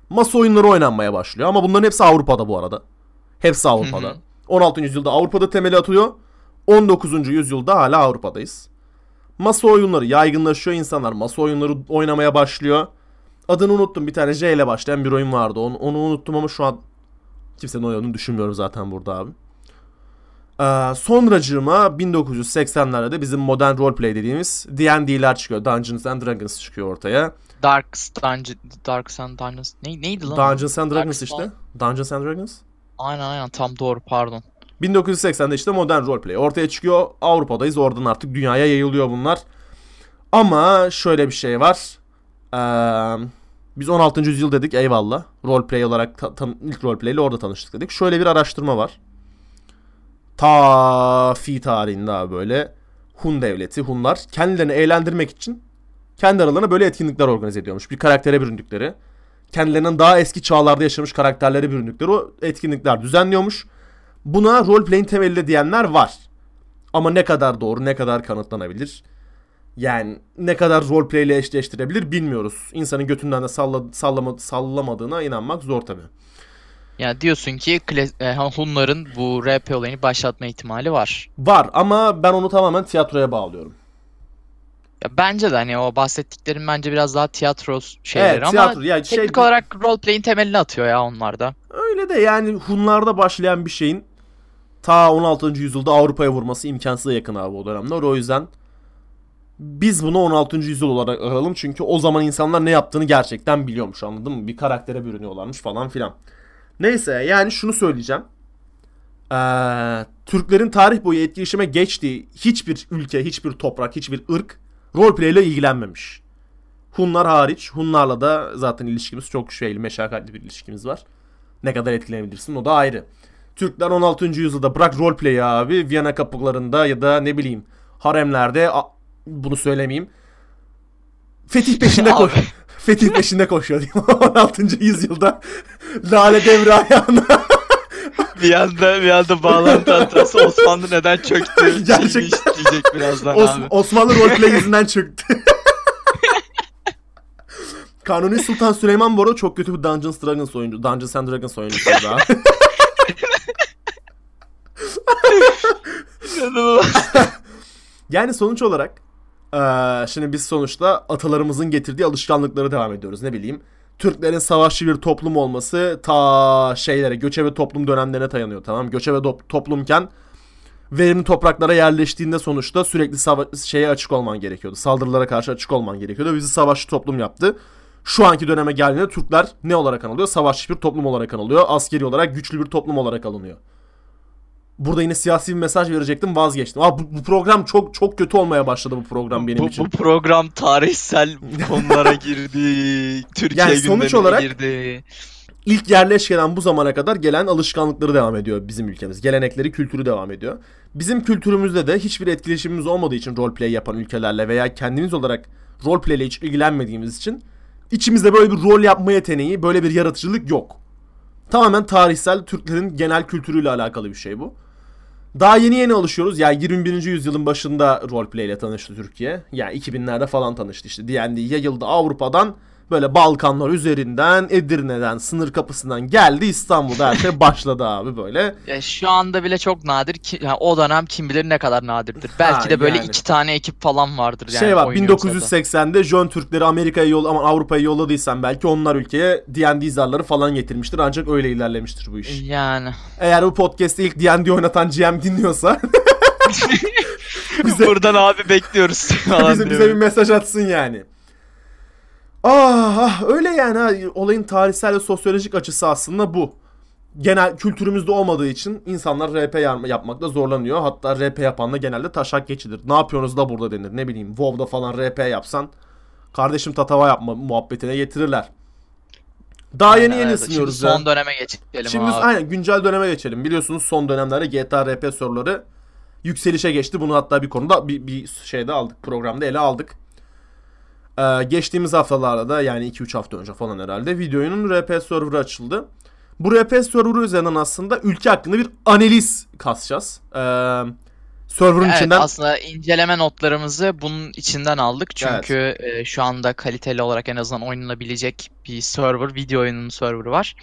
masa oyunları oynanmaya başlıyor. Ama bunların hepsi Avrupa'da bu arada. Hepsi Avrupa'da. Hı hı. 16. yüzyılda Avrupa'da temeli atılıyor. 19. yüzyılda hala Avrupa'dayız. Masa oyunları yaygınlaşıyor. insanlar masa oyunları oynamaya başlıyor. Adını unuttum. Bir tane J ile başlayan bir oyun vardı. Onu, onu unuttum ama şu an Kimsenin oynadığını düşünmüyorum zaten burada abi. Ee, sonracığıma 1980'lerde de bizim modern roleplay dediğimiz D&D'ler çıkıyor. Dungeons and Dragons çıkıyor ortaya. Dark Dungeon, Dark and Dungeons. Ne, neydi lan? Dungeons and Dragons Dark işte. Dungeons and Dragons. Aynen aynen tam doğru pardon. 1980'de işte modern roleplay ortaya çıkıyor. Avrupa'dayız. Oradan artık dünyaya yayılıyor bunlar. Ama şöyle bir şey var. Ee, biz 16. yüzyıl dedik eyvallah. Roleplay olarak ta- tan- ilk roleplay ile orada tanıştık dedik. Şöyle bir araştırma var. Ta fi tarihinde abi böyle Hun devleti, Hunlar kendilerini eğlendirmek için kendi aralarına böyle etkinlikler organize ediyormuş. Bir karaktere büründükleri, kendilerinden daha eski çağlarda yaşamış karakterlere büründükleri o etkinlikler düzenliyormuş. Buna roleplay'in temeli diyenler var. Ama ne kadar doğru, ne kadar kanıtlanabilir? Yani ne kadar roleplay ile eşleştirebilir bilmiyoruz. İnsanın götünden de salla, sallama, sallamadığına inanmak zor tabii. Ya diyorsun ki e, Hunların bu RP olayını başlatma ihtimali var. Var ama ben onu tamamen tiyatroya bağlıyorum. Ya bence de hani o bahsettiklerim bence biraz daha tiyatro şeyleri Evet, ama tiyatro. Ya şey- teknik olarak roleplay'in temelini atıyor ya onlarda. Öyle de yani Hunlarda başlayan bir şeyin ta 16. yüzyılda Avrupa'ya vurması imkansıza yakın abi o dönemler. O yüzden biz bunu 16. yüzyıl olarak alalım. Çünkü o zaman insanlar ne yaptığını gerçekten biliyormuş anladın mı? Bir karaktere bürünüyorlarmış falan filan. Neyse yani şunu söyleyeceğim. Ee, Türklerin tarih boyu etkileşime geçtiği hiçbir ülke, hiçbir toprak, hiçbir ırk roleplay ile ilgilenmemiş. Hunlar hariç. Hunlarla da zaten ilişkimiz çok şeyli, meşakkatli bir ilişkimiz var. Ne kadar etkilenebilirsin o da ayrı. Türkler 16. yüzyılda bırak roleplay'i abi Viyana kapılarında ya da ne bileyim haremlerde a- bunu söylemeyeyim. Fetih peşinde koş. Fetih peşinde koşuyor diyeyim. 16. yüzyılda Lale devri ayağına. bir anda bir anda bağlantı hatası Osmanlı neden çöktü? Gerçekten. diyecek birazdan Os- abi. Osmanlı roleplay yüzünden çöktü. Kanuni Sultan Süleyman bu arada çok kötü bir Dungeons Dragons oyuncu. Dungeons and Dragons oyuncusuydu abi. Yani sonuç olarak eee, şimdi biz sonuçta atalarımızın getirdiği alışkanlıkları devam ediyoruz. Ne bileyim Türklerin savaşçı bir toplum olması ta şeylere göçebe toplum dönemlerine dayanıyor tamam. Göçebe toplumken verimli topraklara yerleştiğinde sonuçta sürekli sava- şeye açık olman gerekiyordu. Saldırılara karşı açık olman gerekiyordu. Bizi savaşçı toplum yaptı. Şu anki döneme geldiğinde Türkler ne olarak anılıyor? Savaşçı bir toplum olarak anılıyor. Askeri olarak güçlü bir toplum olarak alınıyor. Burada yine siyasi bir mesaj verecektim vazgeçtim. Aa, bu, bu program çok çok kötü olmaya başladı bu program benim bu, için. bu program tarihsel konulara girdi. Türkiye Yani sonuç olarak- girdi. İlk yerleşkeden bu zamana kadar gelen alışkanlıkları devam ediyor bizim ülkemiz. Gelenekleri, kültürü devam ediyor. Bizim kültürümüzde de hiçbir etkileşimimiz olmadığı için roleplay yapan ülkelerle veya kendimiz olarak roleplay ile hiç ilgilenmediğimiz için içimizde böyle bir rol yapma yeteneği, böyle bir yaratıcılık yok. Tamamen tarihsel Türklerin genel kültürüyle alakalı bir şey bu. Daha yeni yeni alışıyoruz. Yani 21. yüzyılın başında roleplay ile tanıştı Türkiye. Yani 2000'lerde falan tanıştı işte. D&D yayıldı Avrupa'dan böyle Balkanlar üzerinden Edirne'den sınır kapısından geldi İstanbul'da her şey başladı abi böyle. Ya şu anda bile çok nadir ki yani o dönem kim bilir ne kadar nadirdir. Belki de böyle yani. iki tane ekip falan vardır yani. şey var oynuyorsa da. 1980'de Jön Türkleri Amerika'ya yol ama Avrupa'ya yolladıysan belki onlar ülkeye D&D zarları falan getirmiştir ancak öyle ilerlemiştir bu iş. Yani. Eğer bu podcast'te ilk D&D oynatan GM dinliyorsa Bize- Buradan abi bekliyoruz. bize, bize bir mesaj atsın yani. Ah, ah öyle yani ha. olayın tarihsel ve sosyolojik açısı aslında bu. Genel kültürümüzde olmadığı için insanlar RP yapmakta zorlanıyor. Hatta RP yapan da genelde taşak geçilir. Ne yapıyorsunuz da burada denir. Ne bileyim WoW'da falan RP yapsan kardeşim tatava yapma muhabbetine getirirler. Daha yeni yeni ısınıyoruz Şimdi ya. son döneme geçelim Şimdi abi. aynen güncel döneme geçelim. Biliyorsunuz son dönemlerde GTA RP soruları yükselişe geçti. Bunu hatta bir konuda bir, bir şeyde aldık. Programda ele aldık. Ee, geçtiğimiz haftalarda da yani 2-3 hafta önce falan herhalde videonun RP serverı açıldı. Bu RP serverı üzerinden aslında ülke hakkında bir analiz kasacağız. Ee, server'ın Evet içinden aslında inceleme notlarımızı bunun içinden aldık. Çünkü e, şu anda kaliteli olarak en azından oynanabilecek bir server, video oyununun serverı var.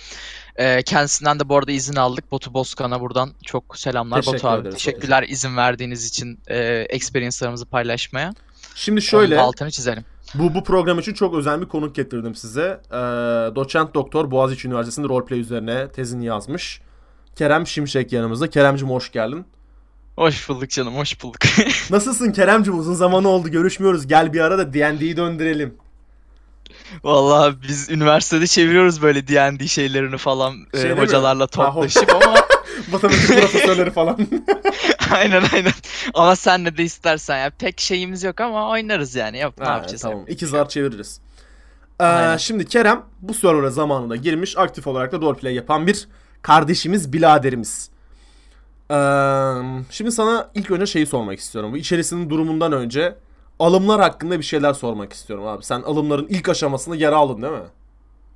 E, kendisinden de bu arada izin aldık. Batu Bozkan'a buradan çok selamlar. Teşekkür Batu abi ederiz teşekkürler izin verdiğiniz için e, experience'larımızı paylaşmaya. şimdi Şöyle. şöyle altını çizelim. Bu bu program için çok özel bir konuk getirdim size. Ee, doçent doktor Boğaziçi Üniversitesi'nde roleplay üzerine tezini yazmış. Kerem Şimşek yanımızda. Keremcim hoş geldin. Hoş bulduk canım, hoş bulduk. Nasılsın Keremcim? Uzun zaman oldu görüşmüyoruz. Gel bir ara da D&D'yi döndürelim. Vallahi biz üniversitede çeviriyoruz böyle D&D şeylerini falan e, Şey mi? hocalarla toplaşıp ama Matematik profesörleri falan. aynen aynen. Ama sen ne de istersen ya pek şeyimiz yok ama oynarız yani. Yok ne yapacağız? Tamam. İki zar çeviririz. Ee, Aynen. şimdi Kerem bu server'a zamanında girmiş. Aktif olarak da roleplay yapan bir kardeşimiz, biladerimiz. Ee, şimdi sana ilk önce şeyi sormak istiyorum. Bu içerisinin durumundan önce alımlar hakkında bir şeyler sormak istiyorum abi. Sen alımların ilk aşamasında yer aldın değil mi?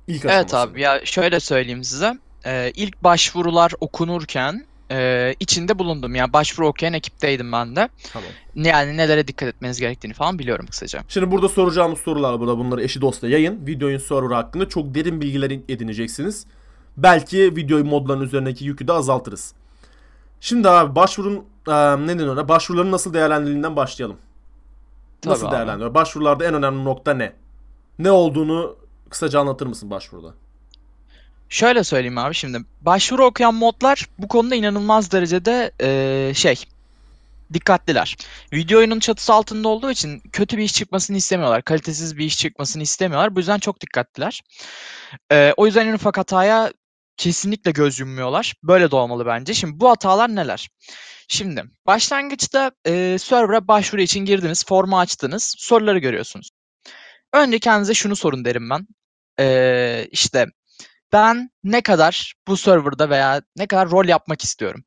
İlk Evet aşamasında. abi ya şöyle söyleyeyim size. Ee, ilk başvurular okunurken e, içinde bulundum. Yani başvuru okuyan ekipteydim ben de. Tamam. Yani nelere dikkat etmeniz gerektiğini falan biliyorum kısaca. Şimdi burada soracağımız sorular burada bunları eşi dostla yayın. Videonun server hakkında çok derin bilgiler edineceksiniz. Belki video modların üzerindeki yükü de azaltırız. Şimdi abi başvurun e, ne denir ona? Başvuruların nasıl değerlendirildiğinden başlayalım. Nasıl Tabii abi. değerlendiriyor? Başvurularda en önemli nokta ne? Ne olduğunu kısaca anlatır mısın başvuruda? Şöyle söyleyeyim abi şimdi. Başvuru okuyan modlar bu konuda inanılmaz derecede e, şey dikkatliler. Video oyunun çatısı altında olduğu için kötü bir iş çıkmasını istemiyorlar. Kalitesiz bir iş çıkmasını istemiyorlar. Bu yüzden çok dikkatliler. E, o yüzden en ufak hataya kesinlikle göz yummuyorlar. Böyle de olmalı bence. Şimdi bu hatalar neler? Şimdi başlangıçta e, server'a başvuru için girdiniz, formu açtınız, soruları görüyorsunuz. Önce kendinize şunu sorun derim ben. E, işte ben ne kadar bu serverda veya ne kadar rol yapmak istiyorum?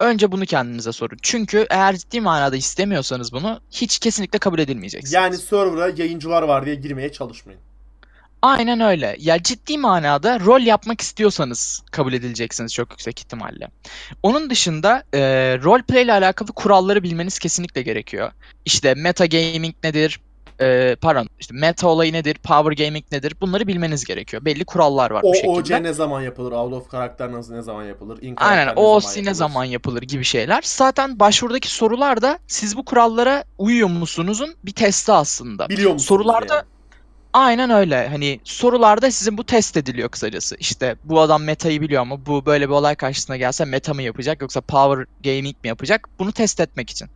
Önce bunu kendinize sorun. Çünkü eğer ciddi manada istemiyorsanız bunu hiç kesinlikle kabul edilmeyeceksiniz. Yani server'a yayıncılar var diye girmeye çalışmayın. Aynen öyle. Ya ciddi manada rol yapmak istiyorsanız kabul edileceksiniz çok yüksek ihtimalle. Onun dışında e, roleplay ile alakalı kuralları bilmeniz kesinlikle gerekiyor. İşte meta gaming nedir? E, pardon, işte meta olayı nedir? Power gaming nedir? Bunları bilmeniz gerekiyor. Belli kurallar var bu O şekilde. OC ne zaman yapılır? Out of karakter nasıl ne zaman yapılır? In Aynen karakter OOC yapılır? ne zaman yapılır gibi şeyler. Zaten başvurudaki sorular da siz bu kurallara uyuyor musunuzun bir testi aslında. Biliyor musunuz Sorularda yani? aynen öyle. Hani sorularda sizin bu test ediliyor kısacası. İşte bu adam metayı biliyor ama bu böyle bir olay karşısına gelse meta mı yapacak yoksa power gaming mi yapacak? Bunu test etmek için.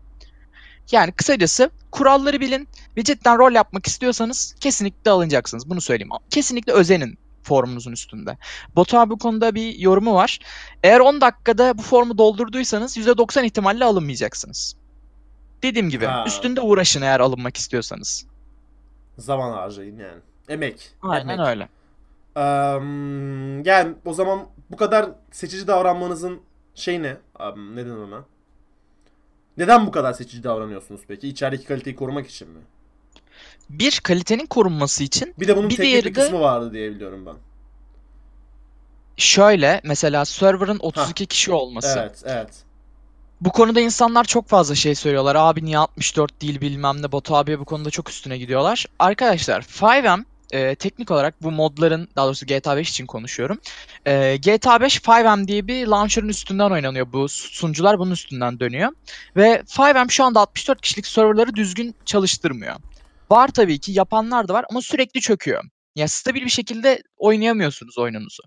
Yani kısacası kuralları bilin ve cidden rol yapmak istiyorsanız kesinlikle alınacaksınız. Bunu söyleyeyim. Kesinlikle özenin formunuzun üstünde. Batu abi bu konuda bir yorumu var. Eğer 10 dakikada bu formu doldurduysanız %90 ihtimalle alınmayacaksınız. Dediğim gibi Ha. üstünde uğraşın eğer alınmak istiyorsanız. Zaman harcayın yani. Emek. Aynen emek. öyle. Eee, yani o zaman bu kadar seçici davranmanızın şey ne? Abi, neden ona? Neden bu kadar seçici davranıyorsunuz peki? İçerideki kaliteyi korumak için mi? Bir kalitenin korunması için Bir de bunun Bir teknik bir de- kısmı vardı diye biliyorum ben. şöyle mesela server'ın 32 kişi olması. Evet, evet. Bu konuda insanlar çok fazla şey söylüyorlar. Abi niye 64 değil bilmem ne. Batu abiye bu konuda çok üstüne gidiyorlar. Arkadaşlar 5M e, teknik olarak bu modların daha doğrusu GTA 5 için konuşuyorum. E, GTA 5 5M diye bir launcher'ın üstünden oynanıyor. Bu sunucular bunun üstünden dönüyor. Ve 5M şu anda 64 kişilik serverları düzgün çalıştırmıyor. Var tabii ki yapanlar da var ama sürekli çöküyor. Ya stabil bir şekilde oynayamıyorsunuz oyununuzu.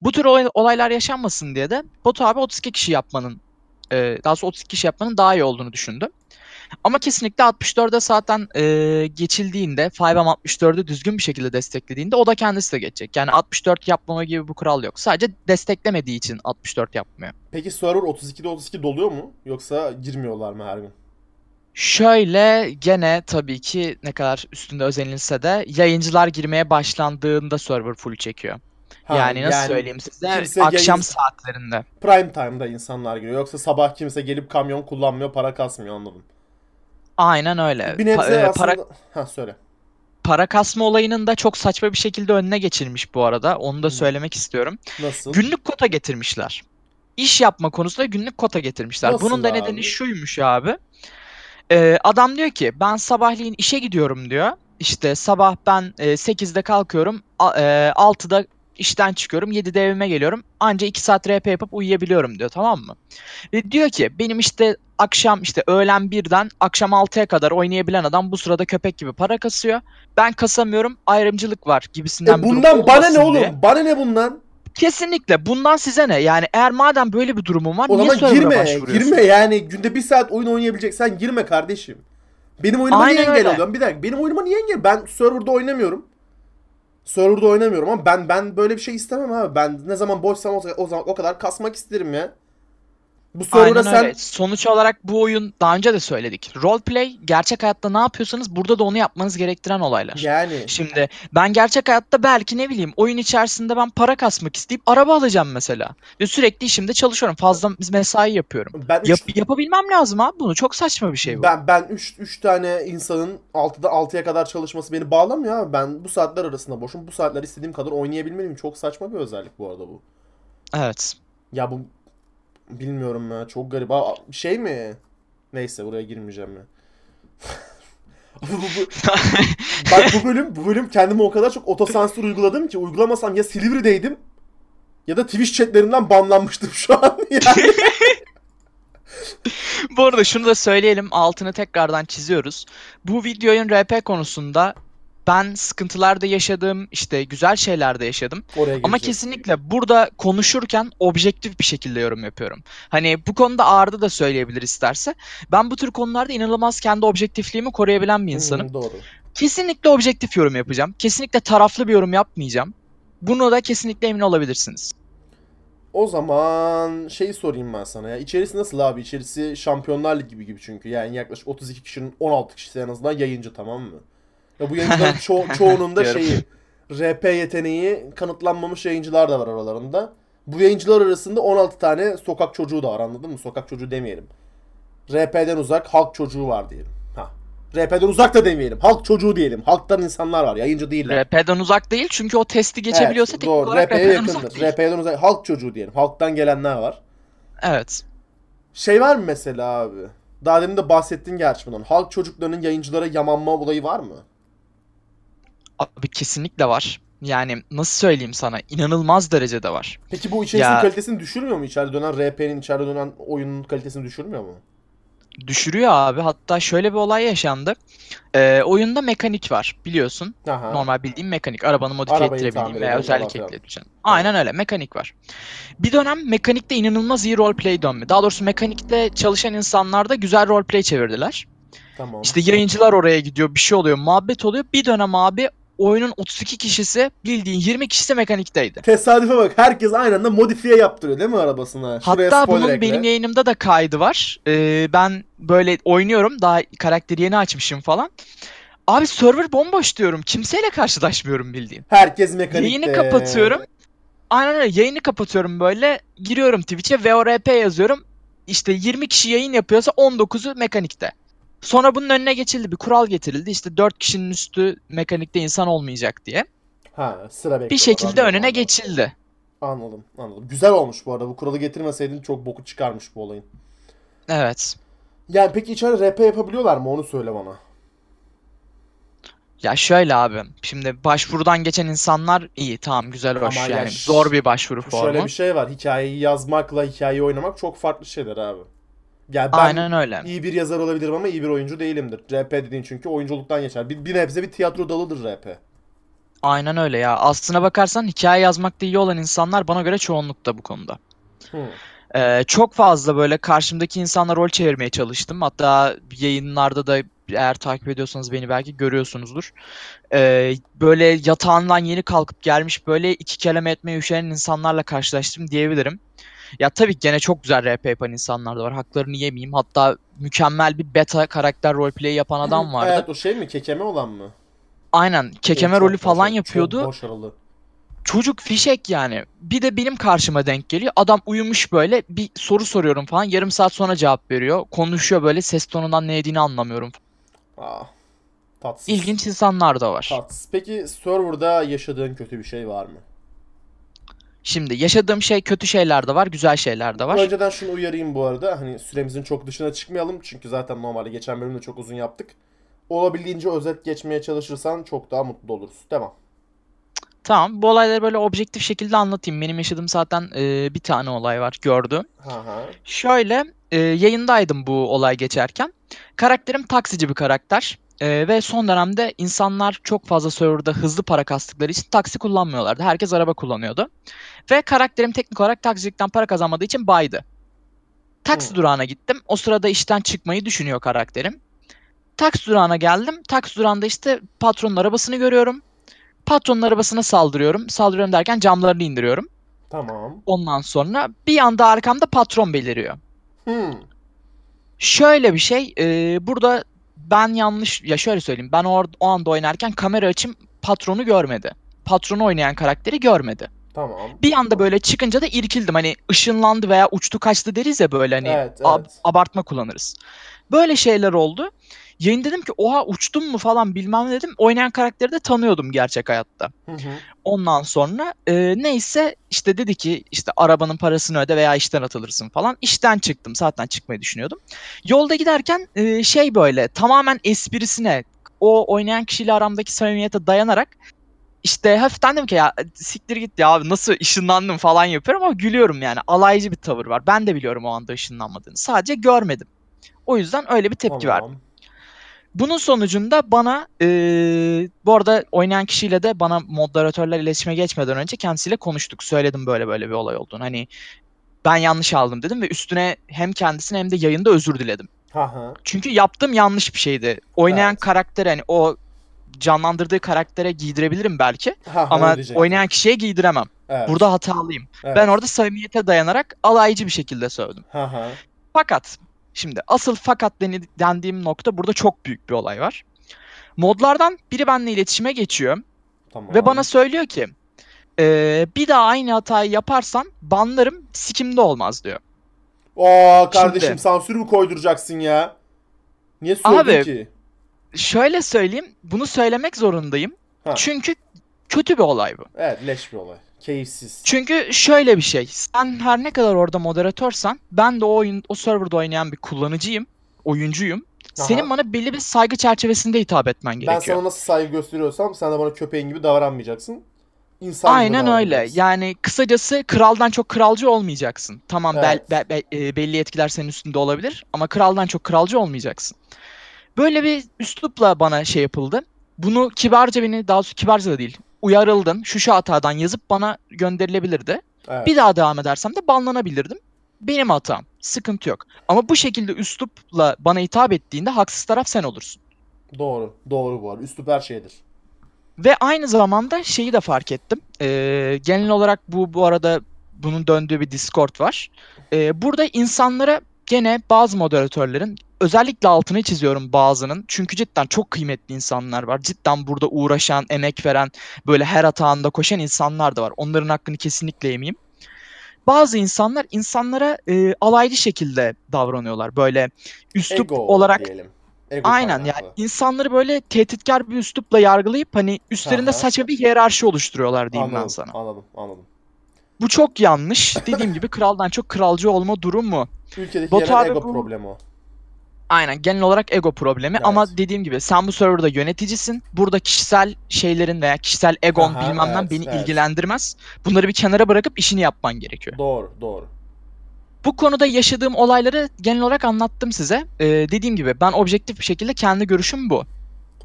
Bu tür olay- olaylar yaşanmasın diye de Batu abi 32 kişi yapmanın e, daha doğrusu 32 kişi yapmanın daha iyi olduğunu düşündüm. Ama kesinlikle 64'e zaten e, geçildiğinde 5M 64'ü düzgün bir şekilde desteklediğinde o da kendisi de geçecek. Yani 64 yapmama gibi bir kural yok. Sadece desteklemediği için 64 yapmıyor. Peki server 32'de 32 doluyor mu? Yoksa girmiyorlar mı her gün? Şöyle gene tabii ki ne kadar üstünde özenilse de yayıncılar girmeye başlandığında server full çekiyor. Ha, yani nasıl söyleyeyim size akşam yayın- saatlerinde. Prime time'da insanlar giriyor. Yoksa sabah kimse gelip kamyon kullanmıyor, para kasmıyor anladım. Aynen öyle. Bir Pa- nebze e, aslında... para Ha söyle. para kasma olayının da çok saçma bir şekilde önüne geçilmiş bu arada. Onu da söylemek istiyorum. Nasıl? Günlük kota getirmişler. İş yapma konusunda günlük kota getirmişler. Nasıl Bunun da abi? nedeni şuymuş abi. Ee, adam diyor ki ben sabahleyin işe gidiyorum diyor. İşte sabah ben e, 8'de kalkıyorum. a- e, 6'da işten çıkıyorum 7'de evime geliyorum anca 2 saat RP yapıp uyuyabiliyorum diyor tamam mı? Ve diyor ki benim işte akşam işte öğlen 1'den akşam 6'ya kadar oynayabilen adam bu sırada köpek gibi para kasıyor. Ben kasamıyorum ayrımcılık var gibisinden E bundan bana ne oğlum? diye. Bana ne bundan? Kesinlikle bundan size ne? Yani eğer madem böyle bir durumun var O niye zaman girme. Girme yani günde bir saat oyun oynayabileceksen girme kardeşim. Benim oyunuma niye Aynen engel öyle. oluyorsun? Bir dakika benim oyunuma niye engel? Ben serverda oynamıyorum. Serverda oynamıyorum ama ben ben böyle bir şey istemem abi. Ben ne zaman boşsam o, o zaman o kadar kasmak isterim ya. Bu Aynen sen öyle. Sonuç olarak bu oyun daha önce de söyledik. Roleplay gerçek hayatta ne yapıyorsanız burada da onu yapmanız gerektiren olaylar. yani Şimdi ben gerçek hayatta belki ne bileyim oyun içerisinde ben para kasmak isteyip araba alacağım mesela. Ve sürekli işimde çalışıyorum. Fazla mesai yapıyorum. ben üç, Yap- yapabilmem lazım abi bunu. Çok saçma bir şey bu. ben ben 3 3 tane insanın 6'da 6'ya kadar çalışması beni bağlamıyor abi. Ben bu saatler arasında boşum. Bu saatler istediğim kadar oynayabilmeliyim. Çok saçma bir özellik bu arada bu. Evet. Ya bu bilmiyorum ya çok garip. Aa, şey mi? Neyse buraya girmeyeceğim ya. bu, bu- bak bu bölüm bu bölüm kendime o kadar çok otosansür uyguladım ki uygulamasam ya Silivri'deydim ya da Twitch chatlerinden banlanmıştım şu an. Yani. Bu arada şunu da söyleyelim. Altını tekrardan çiziyoruz. Bu videonun RP konusunda ben sıkıntılarda yaşadım, işte güzel şeyler de yaşadım. Oraya Ama gireceğiz. kesinlikle burada konuşurken objektif bir şekilde yorum yapıyorum. Hani bu konuda Arda da söyleyebilir isterse. Ben bu tür konularda inanılmaz kendi objektifliğimi koruyabilen bir insanım. Hmm, doğru. Kesinlikle objektif yorum yapacağım. Kesinlikle taraflı bir yorum yapmayacağım. Bunu da kesinlikle emin olabilirsiniz. O zaman şeyi sorayım ben sana ya. İçerisi nasıl abi? İçerisi Şampiyonlar Ligi gibi gibi çünkü. Yani yaklaşık 32 kişinin 16 kişisi en azından yayıncı tamam mı? Ya bu yayıncıların ço- çoğunun da şeyi RP yeteneği kanıtlanmamış yayıncılar da var aralarında. Bu yayıncılar arasında 16 tane sokak çocuğu da var anladın mı? Sokak çocuğu demeyelim. RP'den uzak halk çocuğu var diyelim. Ha. RP'den uzak da demeyelim. Halk çocuğu diyelim. Halktan insanlar var. Yayıncı değiller. RP'den uzak değil çünkü o testi geçebiliyorsa Evet, teknik doğru. olarak RP'ye RP'den uzak yakındır. değil. RP'den uzak. Halk çocuğu diyelim. Halktan gelenler var. Evet. Şey var mı mesela abi? Daha demin de bahsettin gerçi bundan. Halk çocuklarının yayıncılara yamanma olayı var mı? Abi kesinlikle var. Yani nasıl söyleyeyim sana? İnanılmaz derecede var. Peki bu içeriğin Ya- kalitesini düşürmüyor mu? İçeride dönen RP'nin içeride dönen oyunun kalitesini düşürmüyor mu? Düşürüyor abi. Hatta şöyle bir olay yaşandı. Ee, oyunda mekanik var biliyorsun. Aha. Normal bildiğim mekanik. Arabanı modifiye Arabayı ettirebildiğin veya özellik ekleyebileceğin. Aynen öyle. Mekanik var. Bir dönem mekanikte inanılmaz iyi roleplay dönme. Daha doğrusu mekanikte çalışan insanlar da güzel roleplay çevirdiler. Tamam. İşte yayıncılar oraya gidiyor, bir şey oluyor, muhabbet oluyor. Bir dönem abi oyunun 32 kişisi bildiğin 20 kişisi mekanikteydi. Tesadüfe bak. Herkes aynı anda modifiye yaptırıyor değil mi arabasına? Şuraya Hatta bunun ekle. benim yayınımda da kaydı var. Ee, ben böyle oynuyorum. Daha karakteri yeni açmışım falan. Abi server bomboş diyorum. Kimseyle karşılaşmıyorum bildiğin. Herkes mekanikte. Yayını kapatıyorum. Aynen öyle. Yayını kapatıyorum böyle. Giriyorum Twitch'e VORP yazıyorum. İşte 20 kişi yayın yapıyorsa 19'u mekanikte. Sonra bunun önüne geçildi. Bir kural getirildi. İşte 4 kişinin üstü mekanikte insan olmayacak diye. Ha sıra bekliyorlar. Bir şekilde Anladım, önüne anladım. geçildi. Anladım anladım. Güzel olmuş bu arada. Bu kuralı getirmeseydin çok boku çıkarmış bu olayın. Evet. Yani peki içeride RP yapabiliyorlar mı? Onu söyle bana. Ya şöyle abi. Şimdi başvurudan geçen insanlar iyi. Tamam güzel hoş. Ama ya yani ş- zor bir başvuru formu. Şöyle bir şey var. Hikayeyi yazmakla hikayeyi oynamak çok farklı şeyler abi. Yani ben Aynen öyle. iyi bir yazar olabilirim ama iyi bir oyuncu değilimdir. RP dediğin çünkü oyunculuktan geçer. Bir, bir nebze bir tiyatro dalıdır RP. Aynen öyle ya. Aslına bakarsan hikaye yazmakta iyi olan insanlar bana göre çoğunlukta bu konuda. Hı. Ee, çok fazla böyle karşımdaki insanla rol çevirmeye çalıştım. Hatta yayınlarda da eğer takip ediyorsanız beni belki görüyorsunuzdur. Ee, böyle yatağından yeni kalkıp gelmiş böyle iki kelime etmeye üşenen insanlarla karşılaştım diyebilirim. Ya tabii gene çok güzel RP yapan insanlar da var. Haklarını yemeyeyim. Hatta mükemmel bir beta karakter roleplay yapan adam vardı. Evet o şey mi? Kekeme olan mı? Aynen kekeme çok rolü falan başarılı, yapıyordu. Çok başarılı. Çocuk fişek yani. Bir de benim karşıma denk geliyor. Adam uyumuş böyle bir soru soruyorum falan. Yarım saat sonra cevap veriyor. Konuşuyor böyle ses tonundan ne dediğini anlamıyorum. Aa, tatsız. İlginç insanlar da var. Tatsız. Peki serverda yaşadığın kötü bir şey var mı? Şimdi yaşadığım şey kötü şeyler de var, güzel şeyler de var. Önceden şunu uyarayım bu arada. Hani süremizin çok dışına çıkmayalım. Çünkü zaten normalde geçen bölümde çok uzun yaptık. Olabildiğince özet geçmeye çalışırsan çok daha mutlu oluruz. Devam. Tamam bu olayları böyle objektif şekilde anlatayım. Benim yaşadığım zaten e, bir tane olay var gördüm. Ha ha. Şöyle e, yayındaydım bu olay geçerken. Karakterim taksici bir karakter. E, ve son dönemde insanlar çok fazla serverda hızlı para kastıkları için taksi kullanmıyorlardı. Herkes araba kullanıyordu. Ve karakterim teknik olarak taksicilikten para kazanmadığı için baydı. Taksi Hı. durağına gittim. O sırada işten çıkmayı düşünüyor karakterim. Taksi durağına geldim. Taksi durağında işte patronun arabasını görüyorum. Patronun arabasına saldırıyorum. Saldırıyorum derken camlarını indiriyorum. Tamam. Ondan sonra bir anda arkamda patron beliriyor. Hmm. Şöyle bir şey, e, burada ben yanlış, ya şöyle söyleyeyim, ben o, o anda oynarken kamera açım patronu görmedi. Patronu oynayan karakteri görmedi. Tamam. Bir anda böyle çıkınca da irkildim. Hani ışınlandı veya uçtu kaçtı deriz ya böyle hani Evet, ab- evet. abartma kullanırız. Böyle şeyler oldu. Yayın dedim ki oha uçtum mu falan bilmem ne dedim. Oynayan karakteri de tanıyordum gerçek hayatta. Hı hı. Ondan sonra e, neyse işte dedi ki işte arabanın parasını öde veya işten atılırsın falan. İşten çıktım zaten çıkmayı düşünüyordum. Yolda giderken e, şey böyle tamamen esprisine o oynayan kişiyle aramdaki samimiyete dayanarak işte hafiften dedim ki ya siktir git ya abi nasıl ışınlandım falan yapıyorum ama gülüyorum yani alaycı bir tavır var. Ben de biliyorum o anda ışınlanmadığını sadece görmedim. O yüzden öyle bir tepki tamam. verdim. Bunun sonucunda bana eee, bu arada oynayan kişiyle de bana moderatörler iletişime geçmeden önce kendisiyle konuştuk. Söyledim böyle böyle bir olay olduğunu. Hani ben yanlış aldım dedim ve üstüne hem kendisine hem de yayında özür diledim. Çünkü yaptığım yanlış bir şeydi. Oynayan Evet. karakter hani o canlandırdığı karaktere giydirebilirim belki Ha ama oynayan kişiye giydiremem. Evet. Burada hatalıyım. Evet. Ben orada samimiyete dayanarak alaycı bir şekilde söyledim. Ha ha. Fakat şimdi asıl fakat dendiğim nokta burada çok büyük bir olay var. Modlardan biri benimle iletişime geçiyor Tamam. ve bana söylüyor ki "Ee, bir daha aynı hatayı yaparsan banlarım sikimde olmaz diyor. Oo kardeşim Şimdi- sansür mü koyduracaksın ya? Niye söyledin Abi, ki? Şöyle söyleyeyim bunu söylemek zorundayım. Ha. Çünkü kötü bir olay bu. Evet leş bir olay. Keyifsiz. Çünkü şöyle bir şey. Sen her ne kadar orada moderatörsen ben de o oyun o serverda oynayan bir kullanıcıyım, oyuncuyum. Senin Aha. bana belli bir saygı çerçevesinde hitap etmen Ben gerekiyor. sana nasıl saygı gösteriyorsam sen de bana köpeğin gibi davranmayacaksın. İnsan Aynen öyle. Yani kısacası kraldan çok kralcı olmayacaksın. Tamam bel- Evet. be- be- e, belli etkiler senin üstünde olabilir ama kraldan çok kralcı olmayacaksın. Böyle bir üslupla bana şey yapıldı. Bunu kibarca beni daha doğrusu kibarca da değil. Uyarıldın. Şu şu hatadan yazıp bana gönderilebilirdi. Evet. Bir daha devam edersem de banlanabilirdim. Benim hatam. Sıkıntı yok. Ama bu şekilde üslupla bana hitap ettiğinde haksız taraf sen olursun. Doğru. Doğru bu arada. Üslup her şeydir. Ve aynı zamanda şeyi de fark ettim. Ee, genel olarak bu bu arada bunun döndüğü bir Discord var. Ee, burada insanlara gene bazı moderatörlerin özellikle altını çiziyorum bazının. Çünkü cidden çok kıymetli insanlar var. Cidden burada uğraşan, emek veren, böyle her hatağında koşan insanlar da var. Onların hakkını kesinlikle yemeyeyim. Bazı insanlar insanlara e, alaycı şekilde davranıyorlar. Böyle üslup Ego olarak diyelim. Ego Aynen ya kaynaklı. insanları böyle tehditkar bir üslupla yargılayıp hani üstlerinde Aha. saçma bir hiyerarşi oluşturuyorlar diyeyim ben Anladım, sana. Anladım. Anladım. Bu çok yanlış. Dediğim gibi kraldan çok kralcı olma durumu. Ülkedeki Batu ego bu- problemi o. Aynen genel olarak ego problemi Evet. ama dediğim gibi sen bu serverda yöneticisin. Burada kişisel şeylerin veya kişisel egon Aha, bilmem ne evet, beni evet. ilgilendirmez. Bunları bir kenara bırakıp işini yapman gerekiyor. Doğru. Doğru. Bu konuda yaşadığım olayları genel olarak anlattım size. Ee, dediğim gibi ben objektif bir şekilde kendi görüşüm bu.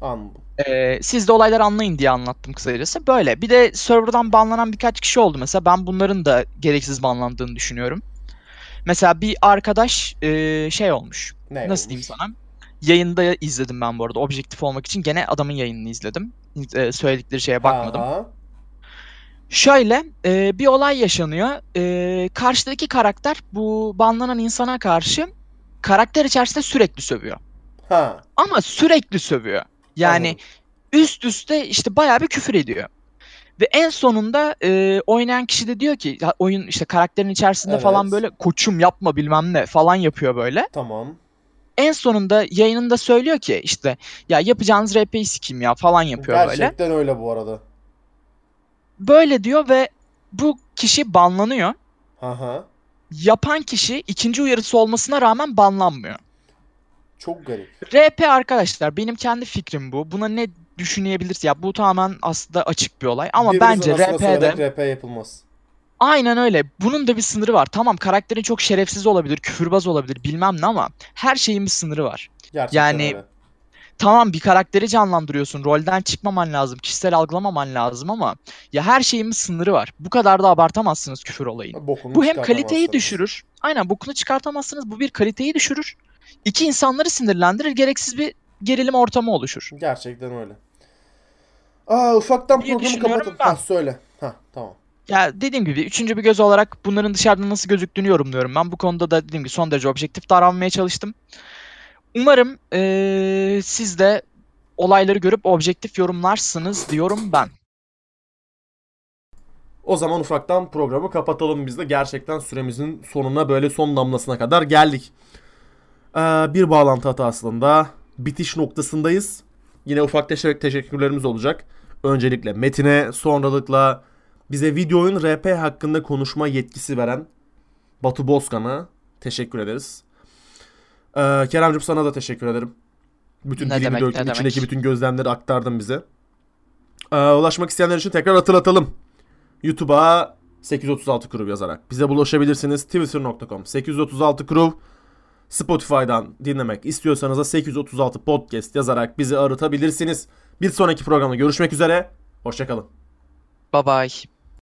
Anladım. Ee, siz de olayları anlayın diye anlattım kısacası. Böyle. Bir de serverdan banlanan birkaç kişi oldu mesela. Ben bunların da gereksiz banlandığını düşünüyorum. Mesela bir arkadaş e, şey olmuş. Ne Nasıl olmuş? diyeyim sana? Yayında izledim ben bu arada. Objektif olmak için gene adamın yayınını izledim. E, söyledikleri şeye bakmadım. Aha. Şöyle e, bir olay yaşanıyor. E, karşıdaki karakter bu banlanan insana karşı karakter içerisinde sürekli sövüyor. Ha. Ama sürekli sövüyor. Yani anladım. üst üste işte bayağı bir küfür ediyor. Ve en sonunda e, oynayan kişi de diyor ki ya oyun işte karakterin içerisinde Evet. falan böyle koçum yapma bilmem ne falan yapıyor böyle. Tamam. En sonunda yayınında söylüyor ki işte ya yapacağınız RP'yi sikeyim ya falan yapıyor böyle. Gerçekten öyle bu arada. Böyle diyor ve bu kişi banlanıyor. Aha. Yapan kişi ikinci uyarısı olmasına rağmen banlanmıyor. Çok garip. RP arkadaşlar benim kendi fikrim bu. Buna ne düşünebilirsin. Ya bu tamamen aslında açık bir olay ama Birbirimizin bence RP'de RP yapılmaz. aynen öyle. Bunun da bir sınırı var. Tamam karakterin çok şerefsiz olabilir, küfürbaz olabilir bilmem ne ama her şeyin bir sınırı var. Gerçekten Yani öyle. Tamam bir karakteri canlandırıyorsun. Rolden çıkmaman lazım. Kişisel algılamaman lazım ama ya her şeyin bir sınırı var. Bu kadar da abartamazsınız küfür olayını. Bokunu Bu hem kaliteyi düşürür. Aynen bokunu çıkartamazsınız. Bu bir kaliteyi düşürür. İki insanları sinirlendirir. Gereksiz bir gerilim ortamı oluşur. Gerçekten öyle. Aa ufaktan diye programı kapatalım. ben. Ha söyle. Ha tamam. Ya dediğim gibi üçüncü bir göz olarak bunların dışarıdan nasıl gözüktüğünü yorumluyorum. Ben bu konuda da dediğim gibi son derece objektif davranmaya çalıştım. Umarım eee, siz de olayları görüp objektif yorumlarsınız diyorum ben. O zaman ufaktan programı kapatalım biz de. Gerçekten süremizin sonuna böyle son damlasına kadar geldik. Ee, bir bağlantı hatasında bitiş noktasındayız. Yine ufak teşekkür teşekkürlerimiz olacak. Öncelikle Metin'e, sonralıkla bize video oyun RP hakkında konuşma yetkisi veren Batu Bozkan'a teşekkür ederiz. Ee, Kerem'cim sana da teşekkür ederim. Bütün Ne dilimi demek, döktün, içindeki demek. bütün gözlemleri aktardın bize. Ee, ulaşmak isteyenler için tekrar hatırlatalım. YouTube'a 836 Crew yazarak bize bulaşabilirsiniz. Twitter.com 836 Crew Spotify'dan dinlemek istiyorsanız da 836 Podcast yazarak bizi aratabilirsiniz. Bir sonraki programda görüşmek üzere. Hoşçakalın. Bye bye.